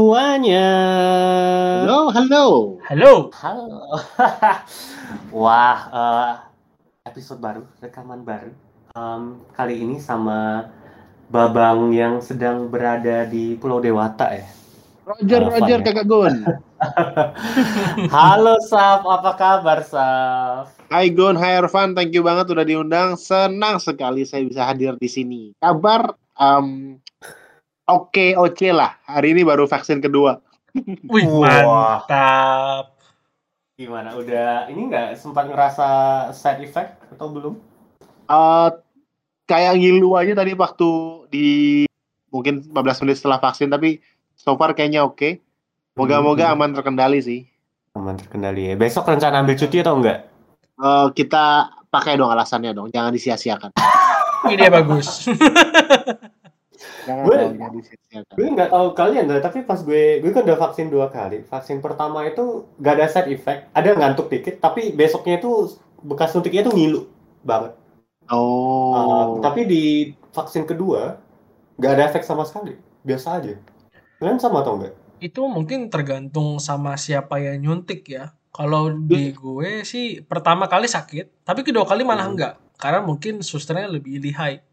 semuanya. Halo, halo. Halo. Halo. Wah, eh, episode baru, rekaman baru. Em, kali ini sama Babang yang sedang berada di Pulau Dewata ya. Roger, Apa Roger, ya? kakak Gun. Halo Saf, apa kabar Saf? Hai Gun, hai Irfan, thank you banget udah diundang. Senang sekali saya bisa hadir di sini. Kabar em, oke oke lah. Hari ini baru vaksin kedua. Wih, Wah. mantap. Gimana? Udah ini nggak sempat ngerasa side effect atau belum? Eh kayak ngilu aja tadi waktu di mungkin 15 menit setelah vaksin, tapi so far kayaknya oke. Moga-moga Hmm. aman terkendali sih. Aman terkendali ya. Besok rencana ambil cuti atau enggak? Eh, kita pakai dong alasannya dong, jangan disia-siakan. Ini bagus. Gue-. Gue nggak tahu kalian lah, tapi pas gue gue kan udah vaksin dua kali. Vaksin pertama itu gak ada side effect, ada ngantuk dikit, tapi besoknya itu bekas suntiknya itu ngilu banget. Oh. Uh, tapi di vaksin kedua nggak ada efek sama sekali, biasa aja. Kalian sama atau enggak? Itu mungkin tergantung sama siapa yang nyuntik ya. Kalau di gue sih pertama kali sakit, tapi kedua kali malah Hmm. enggak. Karena mungkin susternya lebih lihai.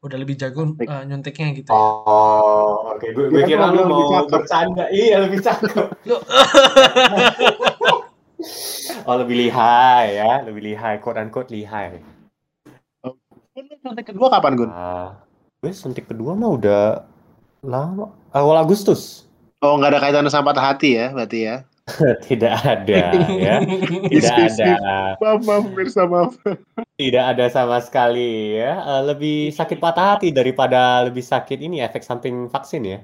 Udah lebih jago eh, nyuntiknya gitu. Oh, oke. Gue, gue kira lu mau bercanda. Iya, lebih cakep. Oh, lebih lihai ya, lebih lihai, quote unquote lihai. Gun, lu suntik kedua kapan Gun? Ah, gue suntik kedua mah udah lama, awal Agustus. Oh, nggak ada kaitannya sama patah hati ya, berarti ya? Tidak ada ya, tidak ada, Maaf, maaf, pemirsa, maaf. tidak ada sama sekali ya. Eh, lebih sakit patah hati daripada lebih sakit ini efek samping vaksin ya.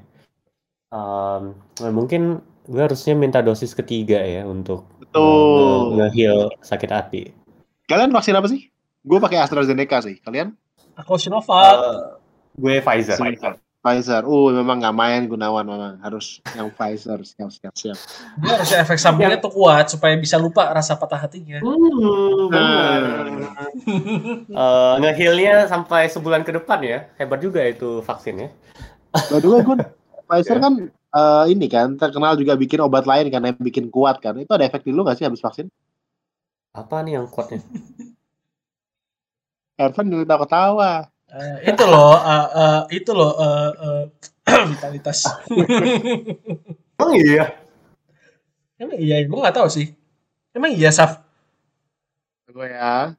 Em, mungkin gue harusnya minta dosis ketiga ya untuk Betul. nge-heal sakit hati. Kalian vaksin apa sih? Gue pakai AstraZeneca sih. Kalian? Aku Sinovac. Eh, gue Pfizer. Pfizer. Uh, memang nggak main Gunawan memang harus yang Pfizer. Siap, siap, siap. Dia harusnya efek sampingnya tuh kuat supaya bisa lupa rasa patah hatinya. Hmm, benar. Eh, nge-healnya sampai sebulan ke depan ya. Hebat juga itu vaksinnya. By the way, Gun, Pfizer kan eh, ini kan terkenal juga bikin obat lain kan yang bikin kuat kan. Itu ada efek di lu nggak sih habis vaksin? Apa nih yang kuatnya? Ervan juga ketawa. Eh, itu loh, eh, eh, itu loh eh, eh, vitalitas. Emang iya? Emang iya, gue nggak tahu sih. Emang iya, Saf? Gue ya.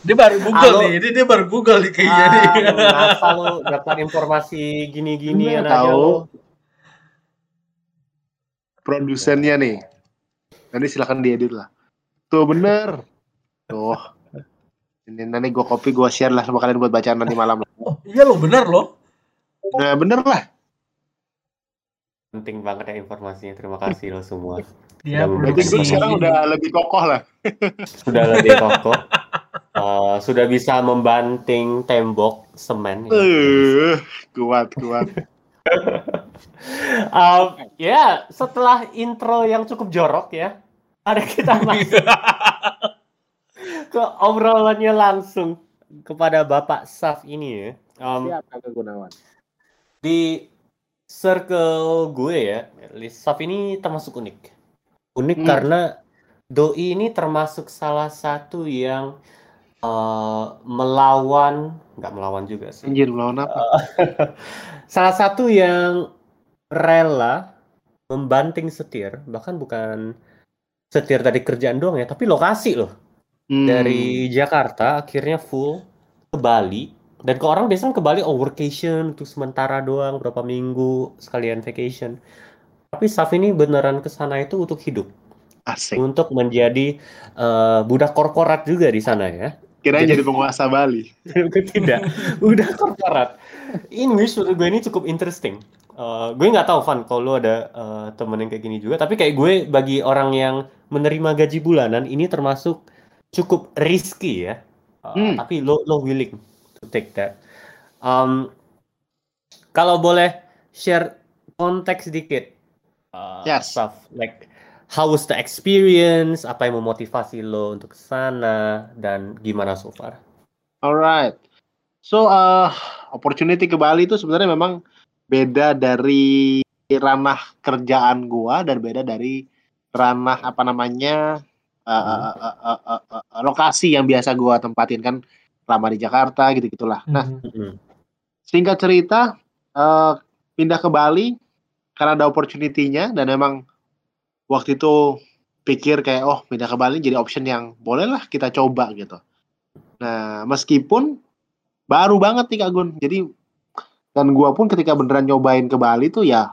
Dia baru Google Halo. nih, dia, dia baru Google nih kayaknya nih. Ah, lu ngasal lu dapat informasi gini-gini aja tahu. Produsennya nih. Nanti silakan diedit lah. Tuh bener. Tuh. Ini nanti gue copy, gue share lah sama kalian buat bacaan nanti malam. Oh, iya loh, bener loh. Nah, bener lah. Penting banget ya informasinya. Terima kasih lo semua. Dia Udah Berarti gue sekarang udah lebih kokoh lah. Sudah lebih kokoh. Eh, sudah bisa membanting tembok semen. ya. Eh, kuat, kuat. Um, ya, setelah intro yang cukup jorok ya, ada kita masuk ke obrolannya langsung kepada Bapak Saf ini ya. Um, Siap, Kakak Gunawan. di circle gue ya, Saf ini termasuk unik. Unik Hmm. karena Doi ini termasuk salah satu yang eh, melawan, nggak melawan juga sih. Anjir, melawan apa? salah satu yang rela membanting setir, bahkan bukan setir dari kerjaan doang ya, tapi lokasi loh. Hmm. Dari Jakarta akhirnya full ke Bali. Dan ke orang biasanya ke Bali oh workation untuk sementara doang, berapa minggu sekalian vacation. Tapi Saf ini beneran ke sana itu untuk hidup, Asik. untuk menjadi eh, budak korporat juga di sana ya. Kirain Jadi- jadi penguasa Bali. tidak udah korporat ini menurut gue ini cukup interesting Eh, gue nggak tahu Van kalau lu ada eh, temen yang kayak gini juga tapi kayak gue bagi orang yang menerima gaji bulanan ini termasuk cukup risky ya Eh, Hmm. tapi lo lo willing to take that Um, kalau boleh share konteks dikit uh, Yes. stuff like how was the experience apa yang memotivasi lo untuk ke sana dan gimana so far Alright. So, uh, opportunity ke Bali itu sebenarnya memang beda dari ranah kerjaan gua dan beda dari ranah apa namanya uh, uh, uh, uh, uh, uh, lokasi yang biasa gua tempatin kan lama di Jakarta gitu gitulah. Nah Mhm. Mm-mm. singkat cerita eh, pindah ke Bali karena ada opportunity-nya dan emang waktu itu pikir kayak oh pindah ke Bali jadi option yang bolehlah kita coba gitu. Nah meskipun baru banget nih Kak Gun, jadi dan gua pun ketika beneran nyobain ke Bali tuh ya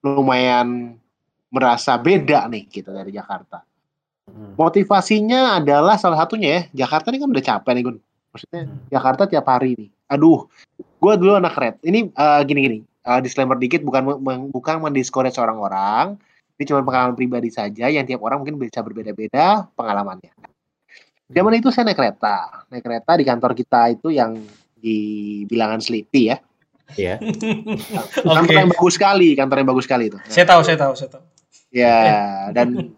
lumayan merasa beda nih gitu dari Jakarta. Mm. Motivasinya adalah salah satunya ya Jakarta ini kan udah capek nih Gun. Maksudnya Hmm. Jakarta tiap hari nih. Aduh, gue dulu anak red. Ini eh, gini-gini, eh, disclaimer dikit, bukan meng- bukan mendiscourage orang-orang. Ini cuma pengalaman pribadi saja, yang tiap orang mungkin bisa berbeda-beda pengalamannya. Zaman itu saya naik kereta, naik kereta di kantor kita itu yang di bilangan Sleepy ya. Iya. Kantor Oke. yang bagus sekali, kantor yang bagus sekali itu. Saya tahu, saya tahu, saya tahu. Ya, dan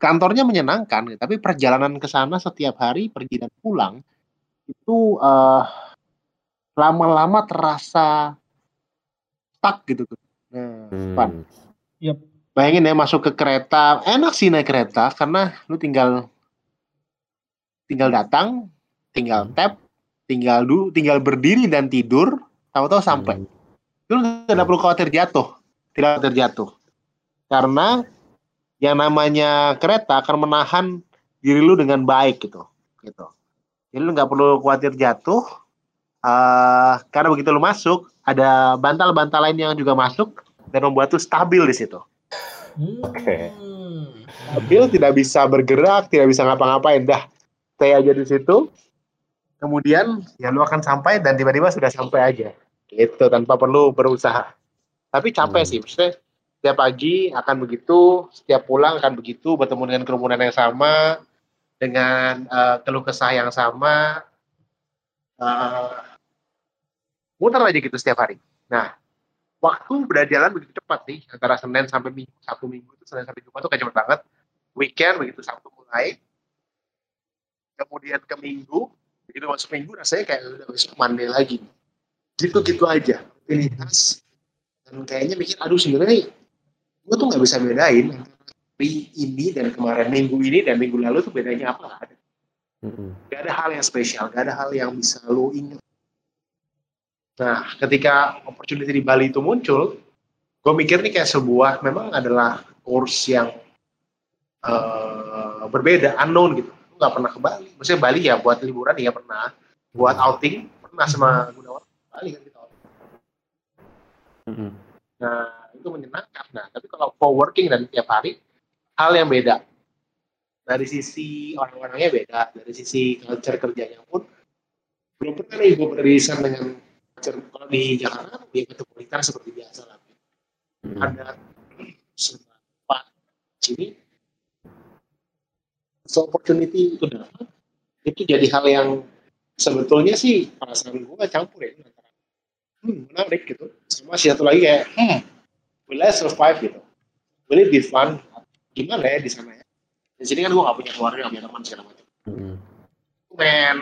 kantornya menyenangkan, tapi perjalanan ke sana setiap hari pergi dan pulang itu eh, lama-lama terasa stuck gitu tuh. Nah, Hmm. Pan, bayangin ya masuk ke kereta, enak sih naik kereta karena lu tinggal tinggal datang, tinggal Hmm. tap, tinggal du, tinggal berdiri dan tidur, tahu-tahu sampai. Hmm. Lu tidak perlu khawatir jatuh, tidak khawatir jatuh. Karena yang namanya kereta akan menahan diri lu dengan baik gitu, gitu. Jadi lu nggak perlu khawatir jatuh, eh karena begitu lu masuk, ada bantal-bantal lain yang juga masuk dan membuat lu stabil di situ. Oke. Hmm. Stabil, tidak bisa bergerak, tidak bisa ngapa-ngapain, dah stay aja di situ. Kemudian ya lu akan sampai dan tiba-tiba sudah sampai aja, gitu tanpa perlu berusaha. Tapi capek Hmm. sih, maksudnya setiap pagi akan begitu, setiap pulang akan begitu, bertemu dengan kerumunan yang sama, dengan eh, keluh kesah yang sama, eh, muter aja gitu setiap hari. Nah, waktu berjalan begitu cepat nih, antara Senin sampai Minggu, Sabtu Minggu itu Senin sampai Jumat tuh kayak cepet banget. Weekend begitu Sabtu mulai, kemudian ke Minggu, begitu masuk Minggu rasanya kayak udah besok Monday lagi. Gitu-gitu aja, rutinitas. Dan kayaknya mikir, aduh sebenarnya gue tuh nggak bisa bedain hari ini dan kemarin minggu ini dan minggu lalu tuh bedanya apa nggak ada. Mm-mm. Gak ada hal yang spesial, gak ada hal yang bisa lo ingat. Nah, ketika opportunity di Bali itu muncul, gue mikir nih kayak sebuah, memang adalah course yang eh, berbeda, unknown gitu. Gue gak pernah ke Bali. Maksudnya Bali ya buat liburan ya pernah. Buat outing, pernah sama Gunawan. Bali kan kita outing. Nah, itu menyenangkan. Nah, tapi kalau co-working dan tiap hari, hal yang beda. Dari sisi orang-orangnya beda, dari sisi culture kerjanya pun belum pernah nih gue beririsan dengan culture. Kalau di Jakarta dia metropolitan seperti biasa lah. Mm-mm. Ada sempat sini so opportunity itu dapat itu jadi hal yang sebetulnya sih perasaan gue campur ya antara hmm, menarik gitu sama satu lagi kayak hmm, will I survive gitu will it be fun gimana ya di sana ya di sini kan gue gak punya keluarga gak punya teman segala macam Mm-mm. men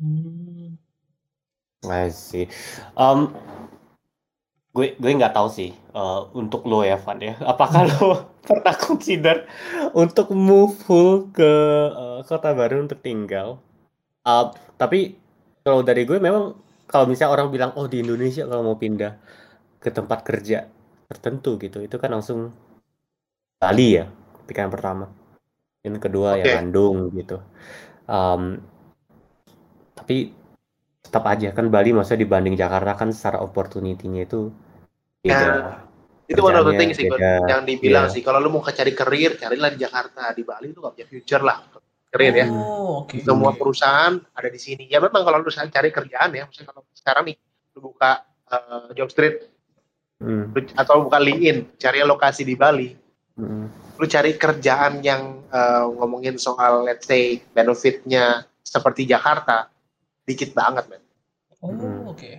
Hmm. I see. Um, gue gue nggak tahu sih uh, untuk lo ya Van ya. Apakah lo pernah consider untuk move full ke uh, kota baru untuk tinggal? Uh, tapi kalau dari gue memang kalau misalnya orang bilang oh di Indonesia kalau mau pindah ke tempat kerja tertentu gitu itu kan langsung Bali ya pikiran pertama. Yang kedua Oke. ya Bandung gitu. Um, tapi tetap aja kan Bali maksudnya dibanding Jakarta kan secara opportunity-nya itu beda. Ya, itu one of the things sih beda. yang dibilang Iya. sih kalau lu mau cari karir carilah di Jakarta di Bali itu gak punya future lah karir ya Oh, oke. semua perusahaan ada di sini. Ya memang kalau lu cari kerjaan ya, misalnya kalau sekarang nih lu buka eh, job street Hmm, lu- atau buka LinkedIn, cari lokasi di Bali, hmm, lu cari kerjaan yang eh, ngomongin soal let's say benefitnya seperti Jakarta, dikit banget men, Oh, Hmm. oke.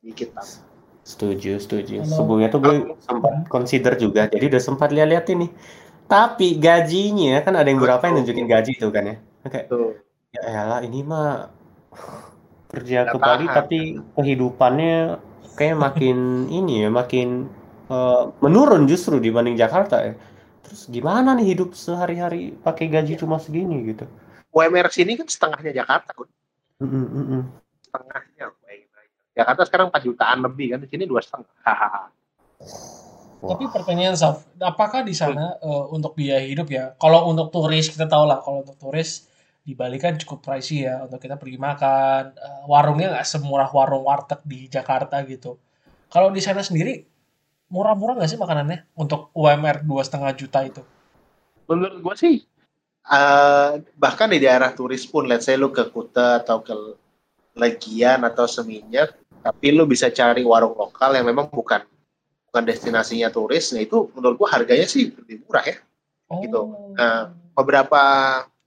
dikit banget. setuju, setuju. Kalau- Sebelumnya tuh gue sempat consider juga, jadi udah sempat lihat-lihat ini. Tapi gajinya kan ada yang berapa yang nunjukin gaji tuh kan ya. Oke, Tuh. ya elah ini mah kerja ke Bali tapi kehidupannya kayak makin ini ya, makin uh, menurun justru dibanding Jakarta ya. Terus gimana nih hidup sehari-hari pakai gaji cuma segini gitu? UMR sini kan setengahnya Jakarta, kan? Mm -mm. Setengahnya. Jakarta sekarang 4 jutaan lebih kan, di sini dua setengah. Tapi pertanyaan Saf, apakah di sana uh, untuk biaya hidup ya? Kalau untuk turis kita tahu lah, kalau untuk turis di Bali kan cukup pricey ya untuk kita pergi makan. Uh, warungnya nggak semurah warung warteg di Jakarta gitu. Kalau di sana sendiri murah-murah nggak sih makanannya untuk UMR dua setengah juta itu? Menurut gue sih, uh, bahkan di daerah turis pun, let's say lu ke Kuta atau ke Legian atau Seminyak, tapi lu bisa cari warung lokal yang memang bukan bukan destinasinya turis nah itu menurut gua harganya sih lebih murah ya oh. gitu nah beberapa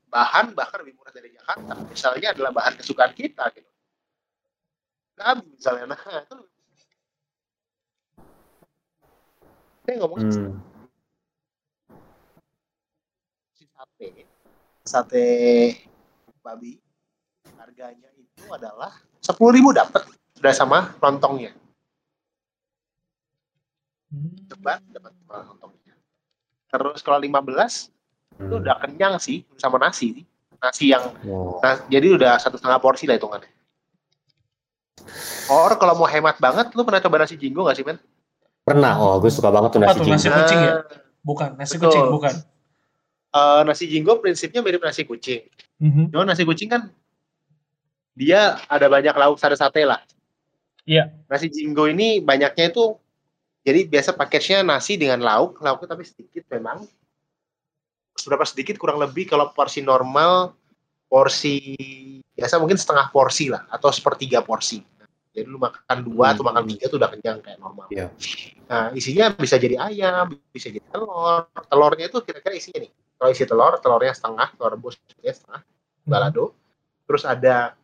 bahan bahkan lebih murah dari Jakarta. Misalnya adalah bahan kesukaan kita gitu. Nabi misalnya. Nah itu saya ngomong hmm. si sate. Sate babi harganya itu adalah sepuluh ribu dapat udah sama lontongnya. Cepat dapat lontongnya. Terus kalau 15 hmm. Itu udah kenyang sih sama nasi nasi yang oh. nah, jadi udah satu setengah porsi lah hitungannya Or kalau mau hemat banget, lu pernah coba nasi jinggo gak sih, men? Pernah, oh gue suka banget tuh nasi jinggo. Nasi kucing ya? Bukan, nasi Betul. kucing, bukan. Uh, nasi jinggo prinsipnya mirip nasi kucing. Mm -hmm. Cuma nasi kucing kan dia ada banyak lauk sate-sate lah. Iya. Nasi jinggo ini banyaknya itu jadi biasa paketnya nasi dengan lauk, lauknya tapi sedikit memang. Seberapa sedikit kurang lebih kalau porsi normal, porsi biasa mungkin setengah porsi lah atau sepertiga porsi. Jadi lu makan dua hmm. atau makan tiga tuh udah kenyang kayak normal. Yeah. Nah isinya bisa jadi ayam, bisa jadi telur. Telurnya itu kira-kira isinya nih. Kalau isi telur, telurnya setengah, telur rebus ya setengah, hmm. balado. Terus ada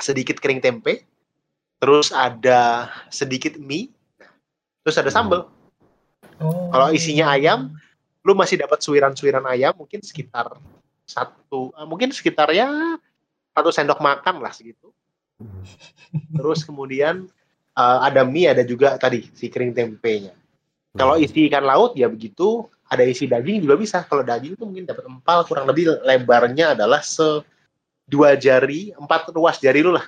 sedikit kering tempe, terus ada sedikit mie, terus ada sambal. Oh. Kalau isinya ayam, lu masih dapat suiran-suiran ayam mungkin sekitar satu, eh, mungkin sekitar ya satu sendok makan lah segitu. Terus kemudian uh, ada mie, ada juga tadi si kering tempenya. Kalau hmm. isi ikan laut ya begitu, ada isi daging juga bisa. Kalau daging itu mungkin dapat empal, kurang lebih lebarnya adalah se dua jari, empat ruas jari lu lah,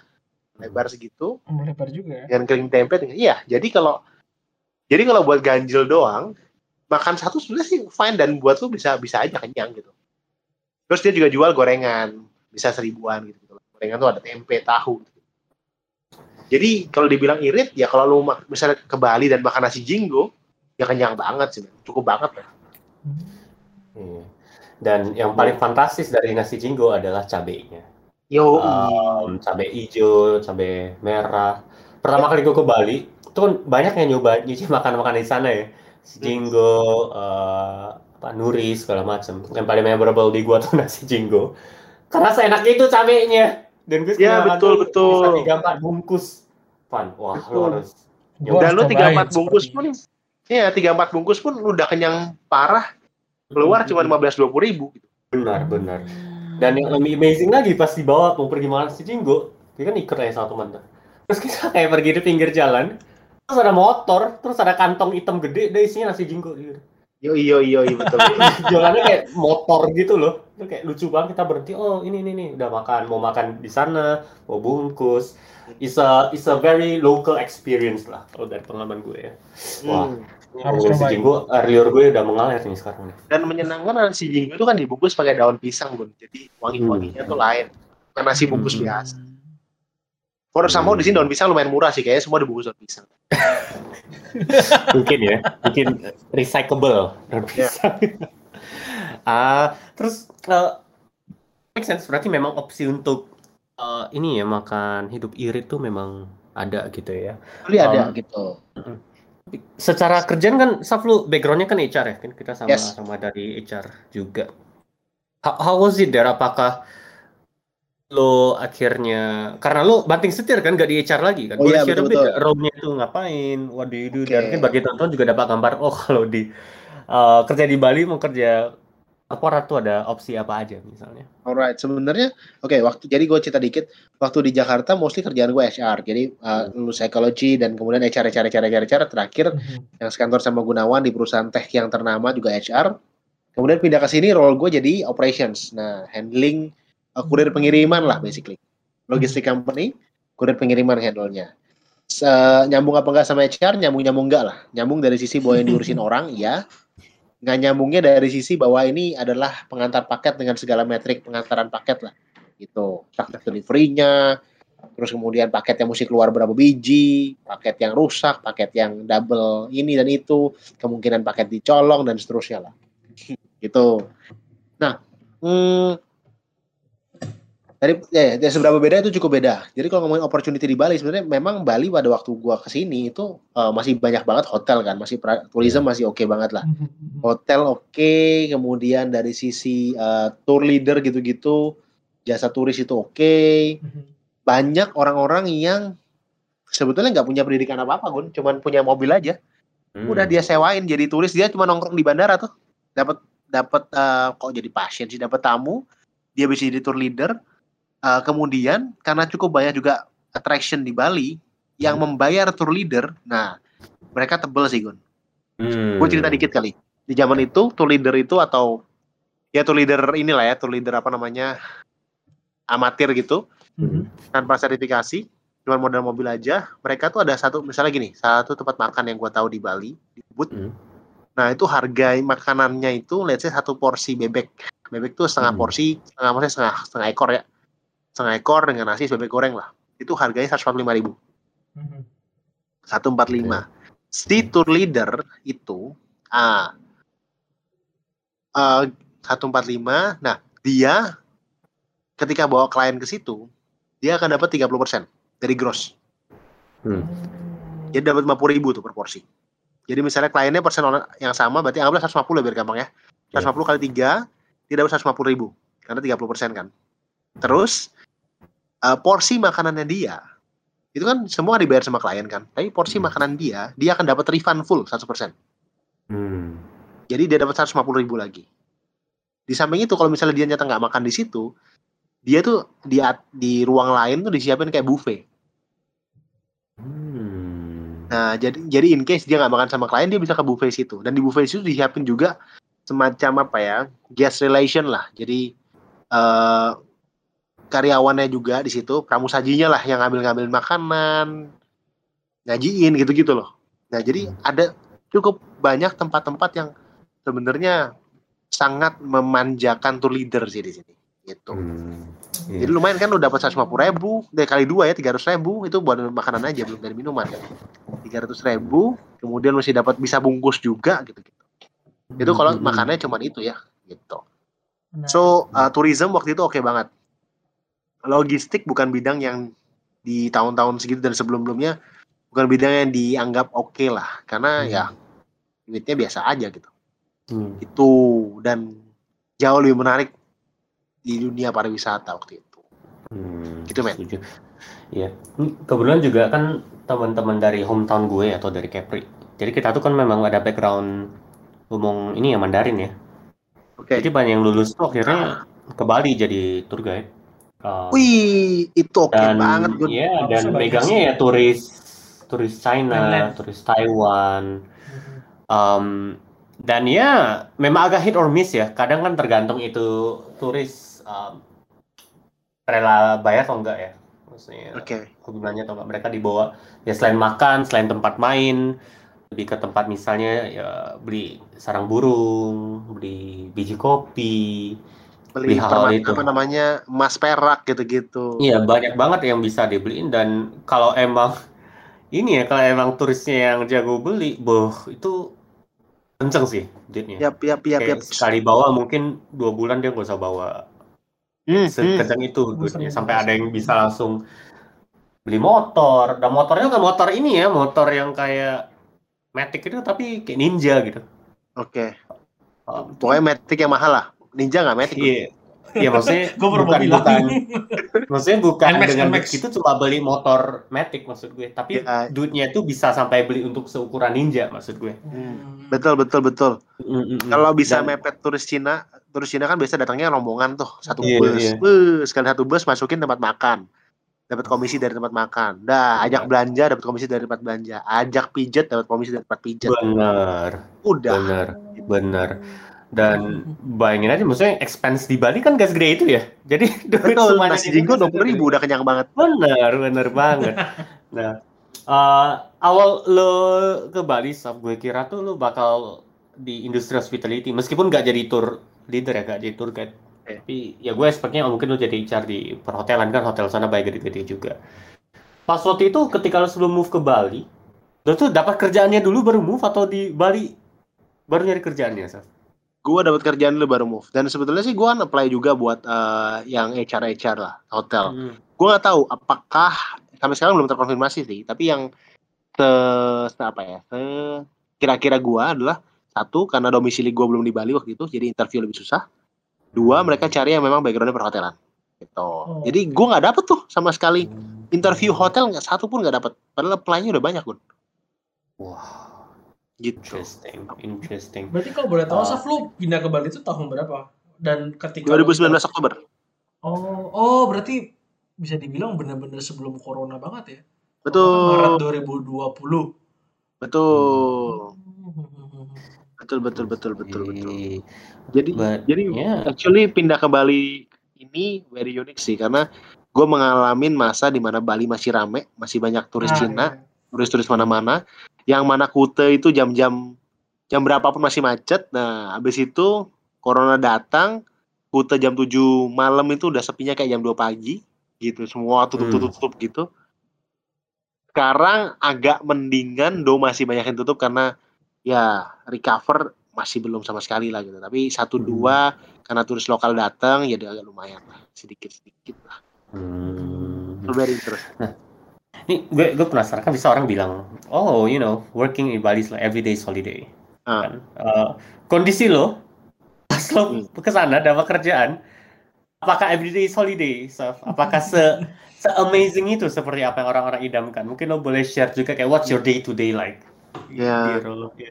lebar segitu. Lebar juga ya. Dengan kering tempe, iya. Jadi kalau jadi kalau buat ganjil doang, makan satu sebenarnya sih fine dan buat lu bisa bisa aja kenyang gitu. Terus dia juga jual gorengan, bisa seribuan gitu. gitu. Gorengan tuh ada tempe, tahu. Gitu. Jadi kalau dibilang irit, ya kalau lu misalnya ke Bali dan makan nasi jinggo, ya kenyang banget sih, cukup banget lah. Hmm. Dan yang paling fantastis dari nasi jinggo adalah cabenya. Yo, um, cabai hijau, cabai merah. Pertama kali gue ke Bali, itu kan banyak yang nyoba nyuci makan-makan di sana ya jinggo uh, apa nuri segala macam yang paling memorable di gua tuh nasi jinggo karena seenak itu cabenya. Dan gue ya betul betul. tiga empat bungkus pan wah lo harus dan lu tiga empat bungkus pun iya tiga empat bungkus pun udah kenyang parah. Keluar cuma lima belas dua puluh ribu gitu. benar benar. Dan yang lebih amazing lagi pas dibawa mau pergi makan nasi jinggo dia kan ikut aja sama teman terus kita kayak pergi di pinggir jalan terus ada motor terus ada kantong hitam gede deh isinya nasi jinggo gitu Yo iyo iyo iyo betul. Jualannya kayak motor gitu loh. Itu kayak lucu banget kita berhenti. Oh ini ini nih udah makan mau makan di sana mau bungkus. It's a it's a very local experience lah kalau dari pengalaman gue ya. Wah. Hmm. Harus nasi jinggo, liur gue udah mengalir nih sekarang nih. Dan menyenangkan nasi jinggo itu kan dibungkus pakai daun pisang bun. Jadi wangi-wanginya hmm. tuh lain. Bukan nasi bungkus hmm. biasa. For sama di sini daun pisang lumayan murah sih kayaknya semua dibungkus daun pisang. mungkin ya, mungkin recyclable daun ya. pisang. Ah, uh, terus uh, make sense berarti memang opsi untuk uh, ini ya makan hidup irit tuh memang ada gitu ya. Kali um, ada gitu. Secara kerjaan kan Saf lu backgroundnya kan HR ya kan kita sama yes. sama dari HR juga. How, how was it there? Apakah lo akhirnya karena lo banting setir kan gak di HR lagi kan? Oh, iya, betul, betul. role itu ngapain? What do you do? Okay. Mungkin bagi tonton juga dapat gambar oh kalau di uh, kerja di Bali mau kerja Corporate tuh ada opsi apa aja misalnya? Alright, sebenarnya oke waktu jadi gue cerita dikit waktu di Jakarta mostly kerjaan gue HR jadi uh, lulus psikologi dan kemudian HR HR HR HR, HR terakhir Mhm. yang sekantor sama Gunawan di perusahaan tech yang ternama juga HR kemudian pindah ke sini role gue jadi operations nah handling uh, kurir pengiriman lah basically. Logistik company kurir pengiriman handle-nya. Se- nyambung apa enggak sama HR nyambung nyambung enggak lah. Nyambung dari sisi bahwa yang diurusin orang iya. Nggak nyambungnya dari sisi bahwa ini adalah pengantar paket dengan segala metrik pengantaran paket lah gitu. Success delivery-nya terus kemudian paket yang mesti keluar berapa biji paket yang rusak paket yang double ini dan itu kemungkinan paket dicolong dan seterusnya lah. Gitu. Nah hmm, dari ya, dari seberapa beda itu cukup beda jadi kalau ngomongin opportunity di Bali sebenarnya memang Bali pada waktu gua ke sini itu eh, masih banyak banget hotel kan masih pra- tourism masih oke banget lah Mhm. hotel oke, kemudian dari sisi uh, tour leader gitu-gitu, jasa turis itu oke. Mhm. Banyak orang-orang yang sebetulnya nggak punya pendidikan apa-apa, Gun, cuman punya mobil aja. Hmm. Udah dia sewain jadi turis, dia cuma nongkrong di bandara tuh. Dapat dapat uh, kok jadi pasien sih, dapat tamu, dia bisa jadi tour leader. Uh, kemudian karena cukup banyak juga attraction di Bali yang membayar tour leader, nah mereka tebel sih, Gun. Hmm. Gue cerita dikit kali. Di zaman itu tour leader itu atau ya tour leader inilah ya, tour leader apa namanya amatir gitu, Mhm. tanpa sertifikasi, cuma modal mobil aja. Mereka tuh ada satu misalnya gini, satu tempat makan yang gue tahu di Bali, di Ubud. Hmm. Nah itu harga makanannya itu, let's say satu porsi bebek. Bebek tuh setengah Hmm. porsi, setengah maksudnya setengah setengah ekor ya, setengah ekor dengan nasi bebek goreng lah. Itu harganya 145 ribu. Mhm. 145. Si tour leader itu ah eh, 145. Nah, dia ketika bawa klien ke situ, dia akan dapat 30% dari gross. Hmm. Jadi dapat 50 ribu tuh per porsi. Jadi misalnya kliennya persen yang sama, berarti anggaplah 150 biar gampang ya. 150 kali 3, dia dapat 150 ribu. Karena 30% kan. Terus, eh, porsi makanannya dia, itu kan semua dibayar sama klien kan. Tapi porsi Hmm. makanan dia, dia akan dapat refund full 100%. Hmm. Jadi dia dapat 150 ribu lagi. Di samping itu kalau misalnya dia nyata nggak makan di situ, dia tuh di di ruang lain tuh disiapin kayak buffet. Hmm. Nah, jadi jadi in case dia nggak makan sama klien, dia bisa ke buffet situ. Dan di buffet situ disiapin juga semacam apa ya, guest relation lah. Jadi eh karyawannya juga di situ, pramusajinya lah yang ngambil-ngambil makanan, ngajiin gitu-gitu loh. Nah, jadi Hmm. ada cukup banyak tempat-tempat yang sebenarnya sangat memanjakan tour leader sih di sini. Gitu. Hmm. Jadi Iya. lumayan kan lu dapat 150 ribu, dari kali dua ya 300 ribu itu buat makanan aja belum dari minuman kan. 300 ribu, kemudian masih dapat bisa bungkus juga gitu gitu. Itu kalau Hmm. makannya cuman itu ya gitu. So uh, tourism waktu itu oke banget. Logistik bukan bidang yang di tahun-tahun segitu dan sebelum-sebelumnya bukan bidang yang dianggap oke lah karena Hmm. ya duitnya biasa aja gitu. Hmm. Itu dan jauh lebih menarik di dunia pariwisata waktu itu. Hmm, Gitu, men. setuju. Iya. Hmm, Kebetulan juga kan teman-teman dari hometown gue atau dari Kepri. Jadi kita tuh kan memang ada background ngomong ini ya Mandarin ya. Oke. Jadi banyak yang lulus tuh akhirnya ke Bali jadi tour guide. Um, Wih, itu oke dan banget, ya Bagusnya dan megangnya ya turis turis China, Mainland. turis Taiwan. Um, dan ya memang agak hit or miss ya. Kadang kan tergantung itu turis um, rela bayar atau enggak ya. Maksudnya Oke. hubungannya atau enggak mereka dibawa ya selain makan, selain tempat main, lebih ke tempat misalnya ya beli sarang burung, beli biji kopi. Beli perma- itu. apa namanya emas perak gitu-gitu. Iya, banyak banget yang bisa dibeliin dan kalau emang ini ya kalau emang turisnya yang jago beli, boh itu kenceng sih duitnya. Yap, yap, yap, yap. Kayak sekali bawa mungkin dua bulan dia nggak usah bawa Hmm, hmm. sekencang itu duitnya sampai ada yang bisa langsung beli motor dan motornya kan motor ini ya motor yang kayak Matic itu tapi kayak ninja gitu Oke. Um, Pokoknya Matic yang mahal lah. Ninja nggak. Gun. iya iya maksudnya Gue baru bukan bilang. bukan maksudnya bukan NMAX, dengan NMAX. itu cuma beli motor Matic maksud gue tapi Ya. duitnya itu bisa sampai beli untuk seukuran ninja maksud gue Hmm. Betul, betul, betul. Mm, mm, mm. Kalau bisa Dan- mepet turis Cina turis Cina kan biasa datangnya rombongan tuh satu Iya, bus, iya. Bus, sekali satu bus masukin tempat makan, dapat komisi dari tempat makan. Dah, ajak belanja dapat komisi dari tempat belanja, ajak pijet dapat komisi dari tempat pijet. Benar, Udah, benar, benar. Dan bayangin aja, maksudnya expense di Bali kan gak segede itu ya. Jadi duit betul. semuanya Nasi di jinggo dua puluh ribu udah kenyang banget. Bener, bener banget. Nah, eh, awal lo ke Bali, Saf, gue kira tuh lo bakal di industri hospitality, meskipun nggak jadi tour leader ya, nggak jadi tour guide. Oke. Tapi ya gue expect-nya oh, mungkin lo jadi HR di perhotelan kan, hotel sana baik gede-gede juga. Pas waktu itu ketika lo sebelum move ke Bali, lo tuh dapat kerjaannya dulu baru move atau di Bali baru nyari kerjaannya, Saf? Gue dapat kerjaan dulu baru move. Dan sebetulnya sih gue apply juga buat eh, yang HR HR lah, hotel. Hmm. gue nggak tahu apakah sampai sekarang belum terkonfirmasi sih. Tapi yang se, se- apa ya se kira-kira gue adalah satu karena domisili gue belum di Bali waktu itu jadi interview lebih susah. Dua mereka cari yang memang backgroundnya perhotelan gitu. Jadi gue nggak dapet tuh sama sekali. Interview hotel nggak satu pun nggak dapet. Padahal apply-nya udah banyak pun Wah, gitu interesting, interesting. Berarti kalau boleh tahu, Ah. Saf, lu pindah ke Bali itu tahun berapa? Dan ketika lu- 2019 Oktober Oh, oh berarti bisa dibilang benar-benar sebelum corona banget ya? betul Maret 2020. betul betul betul betul betul betul Oke. jadi But, jadi yeah. actually pindah ke Bali ini very unik sih karena gue mengalami masa di mana Bali masih rame, masih banyak turis Ah, Cina, iya. Turis-turis mana-mana, yang mana Kute itu jam-jam jam berapapun masih macet. Nah, habis itu corona datang, Kute jam 7 malam itu udah sepinya kayak jam 2 pagi gitu, semua tutup-tutup gitu. Sekarang agak mendingan, do masih banyak yang tutup karena ya recover masih belum sama sekali lah gitu. Tapi satu Hmm. dua karena turis lokal datang ya agak lumayan lah, sedikit-sedikit lah. Hmm. Very interest. Nih, gue gue penasaran kan bisa orang bilang, oh, you know, working in Bali is like every day is holiday. Ah. Kan? Eh, kondisi lo pas lo Hmm. ke sana dapat kerjaan, apakah every day is holiday? Saf? Apakah se se amazing itu seperti apa yang orang-orang idamkan? Mungkin lo boleh share juga kayak what's your day to day like? Ya. Ya.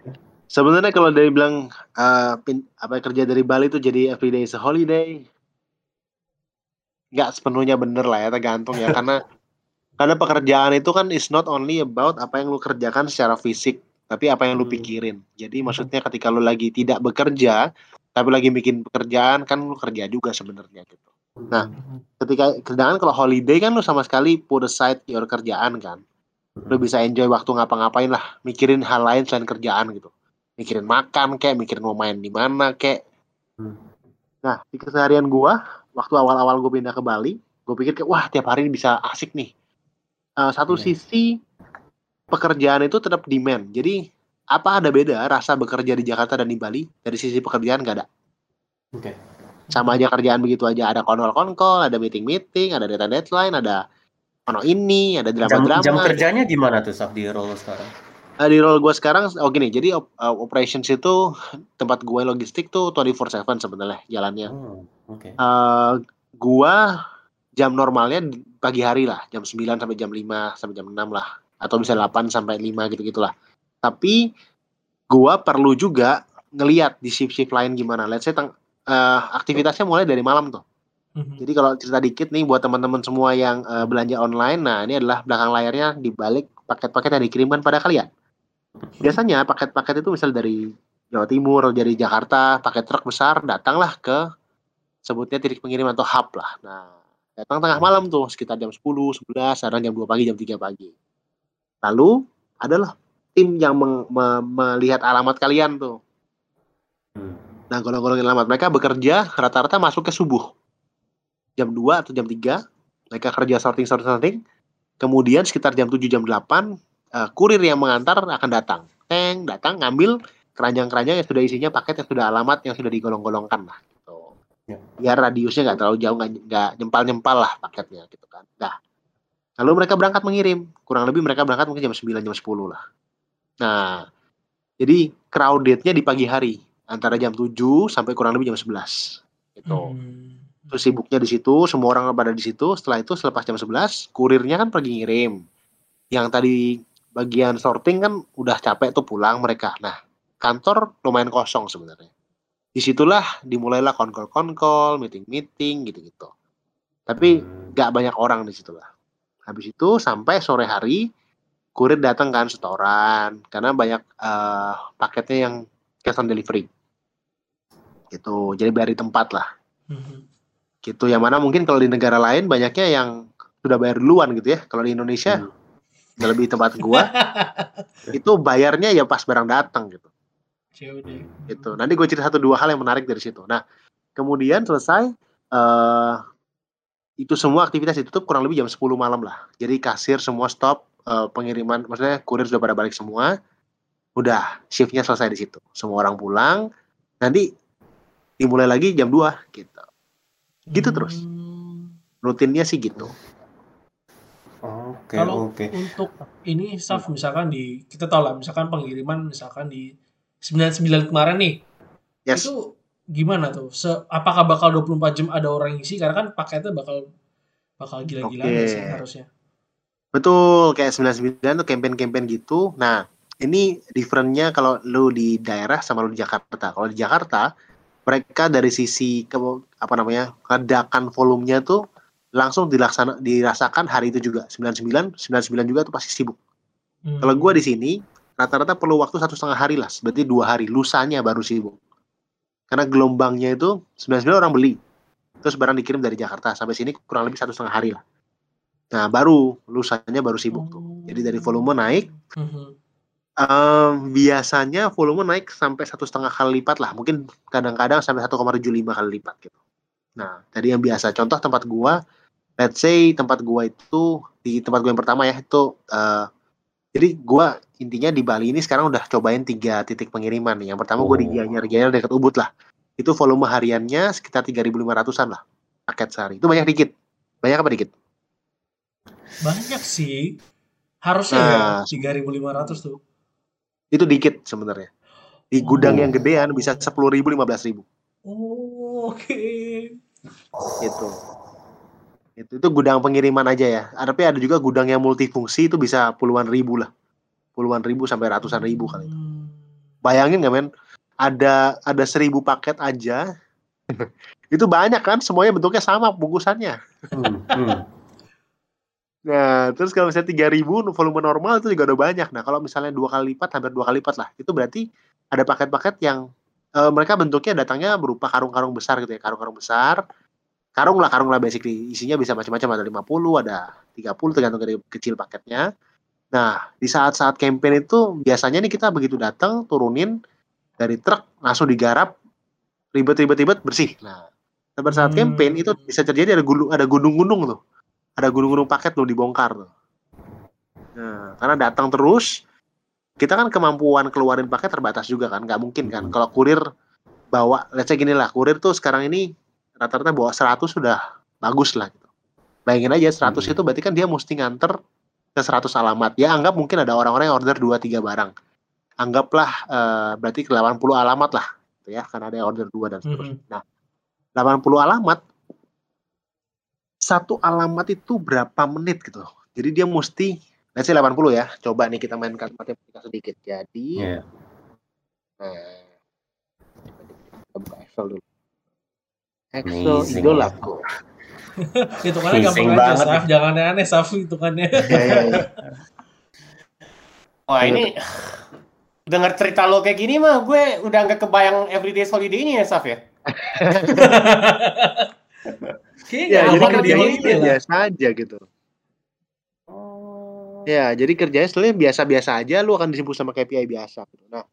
Sebenarnya kalau dari bilang eh, pin- apa kerja dari Bali itu jadi everyday is a holiday, nggak sepenuhnya bener lah ya tergantung ya karena karena pekerjaan itu kan is not only about apa yang lu kerjakan secara fisik, tapi apa yang lu Hmm. pikirin. Jadi maksudnya ketika lu lagi tidak bekerja, tapi lagi bikin pekerjaan kan lu kerja juga sebenarnya gitu. Nah, ketika kerjaan kalau holiday kan lu sama sekali put aside your kerjaan kan. Lu bisa enjoy waktu ngapa-ngapain lah, mikirin hal lain selain kerjaan gitu. Mikirin makan kayak, mikirin mau main di mana kayak. Hmm. Nah, di keseharian gua, waktu awal-awal gue pindah ke Bali, gue pikir kayak wah tiap hari ini bisa asik nih. Eh, satu Iya. sisi pekerjaan itu tetap demand. Jadi apa ada beda rasa bekerja di Jakarta dan di Bali dari sisi pekerjaan gak ada. Oke. Sama aja kerjaan begitu aja. Ada konkol-konkol, ada meeting-meeting, ada deadline-deadline, ada ono ini, ada Jam, drama-drama. jam kerjanya gimana tuh Saf di role sekarang? Eh, di role gue sekarang, oh gini, jadi op- eh, operations itu tempat gue logistik tuh 24/7 sebenarnya jalannya. Oh, Oke. Eh gua jam normalnya pagi hari lah, jam 9 sampai jam 5 sampai jam 6 lah, atau bisa 8 sampai 5 gitu-gitulah. Tapi gua perlu juga ngeliat di shift-shift lain gimana. Let's say eh, aktivitasnya mulai dari malam tuh. Mhm. Jadi kalau cerita dikit nih buat teman-teman semua yang eh, belanja online, nah ini adalah belakang layarnya di balik paket-paket yang dikirimkan pada kalian. Biasanya paket-paket itu misal dari Jawa Timur, dari Jakarta, paket truk besar datanglah ke sebutnya titik pengiriman atau hub lah. Nah, datang tengah malam tuh sekitar jam 10, 11, kadang jam 2 pagi, jam 3 pagi. Lalu adalah tim yang meng- me- melihat alamat kalian tuh. Hmm. Nah, golong-golongin alamat mereka bekerja rata-rata masuk ke subuh. Jam 2 atau jam 3 mereka kerja sorting sorting sorting. Kemudian sekitar jam 7 jam 8 eh, kurir yang mengantar akan datang. Teng, datang ngambil keranjang-keranjang yang sudah isinya paket yang sudah alamat yang sudah digolong-golongkan lah. Ya. Biar radiusnya nggak terlalu jauh, nggak nggak nyempal-nyempal lah paketnya gitu kan. Nah, lalu mereka berangkat mengirim. Kurang lebih mereka berangkat mungkin jam 9 jam 10 lah. Nah, jadi crowdednya di pagi hari antara jam 7 sampai kurang lebih jam 11 gitu. Hmm. Terus sibuknya di situ, semua orang pada di situ. Setelah itu selepas jam 11, kurirnya kan pergi ngirim. Yang tadi bagian sorting kan udah capek tuh pulang mereka. Nah, kantor lumayan kosong sebenarnya. Di situlah dimulailah konkol-konkol, meeting-meeting gitu-gitu. Tapi nggak banyak orang di situlah. Habis itu sampai sore hari kurir datang kan setoran karena banyak uh, paketnya yang cash on delivery. Gitu. Jadi bayar di tempat lah. Mhm. Gitu. Yang mana mungkin kalau di negara lain banyaknya yang sudah bayar duluan gitu ya. Kalau di Indonesia Hmm. lebih tempat gua itu bayarnya ya pas barang datang gitu. COD. gitu. Nanti gue cerita satu dua hal yang menarik dari situ. Nah, kemudian selesai eh itu semua aktivitas ditutup kurang lebih jam 10 malam lah. Jadi kasir semua stop eh, pengiriman, maksudnya kurir sudah pada balik semua. Udah, shiftnya selesai di situ. Semua orang pulang. Nanti dimulai lagi jam 2 gitu. Gitu terus. Hmm. Rutinnya sih gitu. Oke, Kalau oke. untuk ini staff misalkan di kita tahu lah misalkan pengiriman misalkan di 99 kemarin nih Yes. itu gimana tuh? Se apakah bakal 24 jam ada orang isi karena kan paketnya bakal bakal gila-gilaan Oke. sih harusnya. Betul, kayak 99 tuh campaign-campaign gitu. Nah, ini differentnya kalau lu di daerah sama lu di Jakarta. Kalau di Jakarta, mereka dari sisi ke, apa namanya ledakan volumenya tuh langsung dilaksana dirasakan hari itu juga 99 99 juga tuh pasti sibuk. Hmm. Kalau gua di sini rata-rata perlu waktu satu setengah hari lah, berarti dua hari lusanya baru sibuk. Karena gelombangnya itu 99 orang beli, terus barang dikirim dari Jakarta sampai sini kurang lebih satu setengah hari lah. Nah baru lusanya baru sibuk tuh. Jadi dari volume naik, em, biasanya volume naik sampai satu setengah kali lipat lah, mungkin kadang-kadang sampai 1,75 kali lipat gitu. Nah tadi yang biasa, contoh tempat gua, let's say tempat gua itu di tempat gua yang pertama ya itu eh, jadi gua intinya di Bali ini sekarang udah cobain tiga titik pengiriman nih. Yang pertama gua di Oh. Gianyar, Gianyar dekat Ubud lah. Itu volume hariannya sekitar 3.500-an lah paket sehari. Itu banyak dikit. Banyak apa dikit? Banyak sih. Harusnya Nah. ya 3.500 tuh. Itu dikit sebenarnya. Di gudang Oh. yang gedean bisa 10.000, 15.000 Oh, oke. gitu. Itu itu gudang pengiriman aja ya. Tapi ada juga gudang yang multifungsi itu bisa puluhan ribu lah. Puluhan ribu sampai ratusan ribu kali. Hmm. Bayangin nggak men? Ada ada seribu paket aja. itu banyak kan? Semuanya bentuknya sama bungkusannya. Hmm, hmm. Nah, terus kalau misalnya 3000 volume normal itu juga udah banyak. Nah, kalau misalnya dua kali lipat, hampir dua kali lipat lah. Itu berarti ada paket-paket yang eh, mereka bentuknya datangnya berupa karung-karung besar gitu ya, karung-karung besar. Karung lah, karung lah basically. Isinya bisa macam-macam, ada 50, ada 30 tergantung dari kecil paketnya. Nah, di saat-saat campaign itu biasanya nih kita begitu datang, turunin dari truk, langsung digarap, ribet-ribet-ribet, bersih. Nah, pada saat Hmm. campaign itu bisa terjadi ada gunung ada gunung-gunung tuh ada gunung-gunung paket lo dibongkar tuh. Nah, karena datang terus, kita kan kemampuan keluarin paket terbatas juga kan, nggak mungkin kan. Hmm. Kalau kurir bawa, let's say gini lah, kurir tuh sekarang ini rata-rata bawa 100 sudah bagus lah gitu. Bayangin aja 100 Hmm. itu berarti kan dia mesti nganter ke 100 alamat. Ya anggap mungkin ada orang-orang yang order 2-3 barang. Anggaplah eh, berarti ke 80 alamat lah, gitu ya, karena ada yang order 2 dan seterusnya. Mhm. Nah, 80 alamat satu alamat itu berapa menit gitu. Jadi dia mesti let's say 80 ya. Coba nih kita mainkan matematika sedikit. Jadi Iya. nah, kita buka Excel dulu. Excel Amazing. idolaku. Hitungannya gampang aja, banget. Saf. Jangan aneh-aneh, Saf, hitungannya. Ya, ya, ya. Wah ini dengar cerita lo kayak gini mah gue udah nggak kebayang everyday holiday ini ya Saf ya. Kayaknya Ya, jadi kerjanya di-holiday itu lah. biasa aja gitu. Oh. Ya, jadi kerjanya sebenarnya biasa-biasa aja, lu akan disimpul sama KPI biasa. gitu. Nah,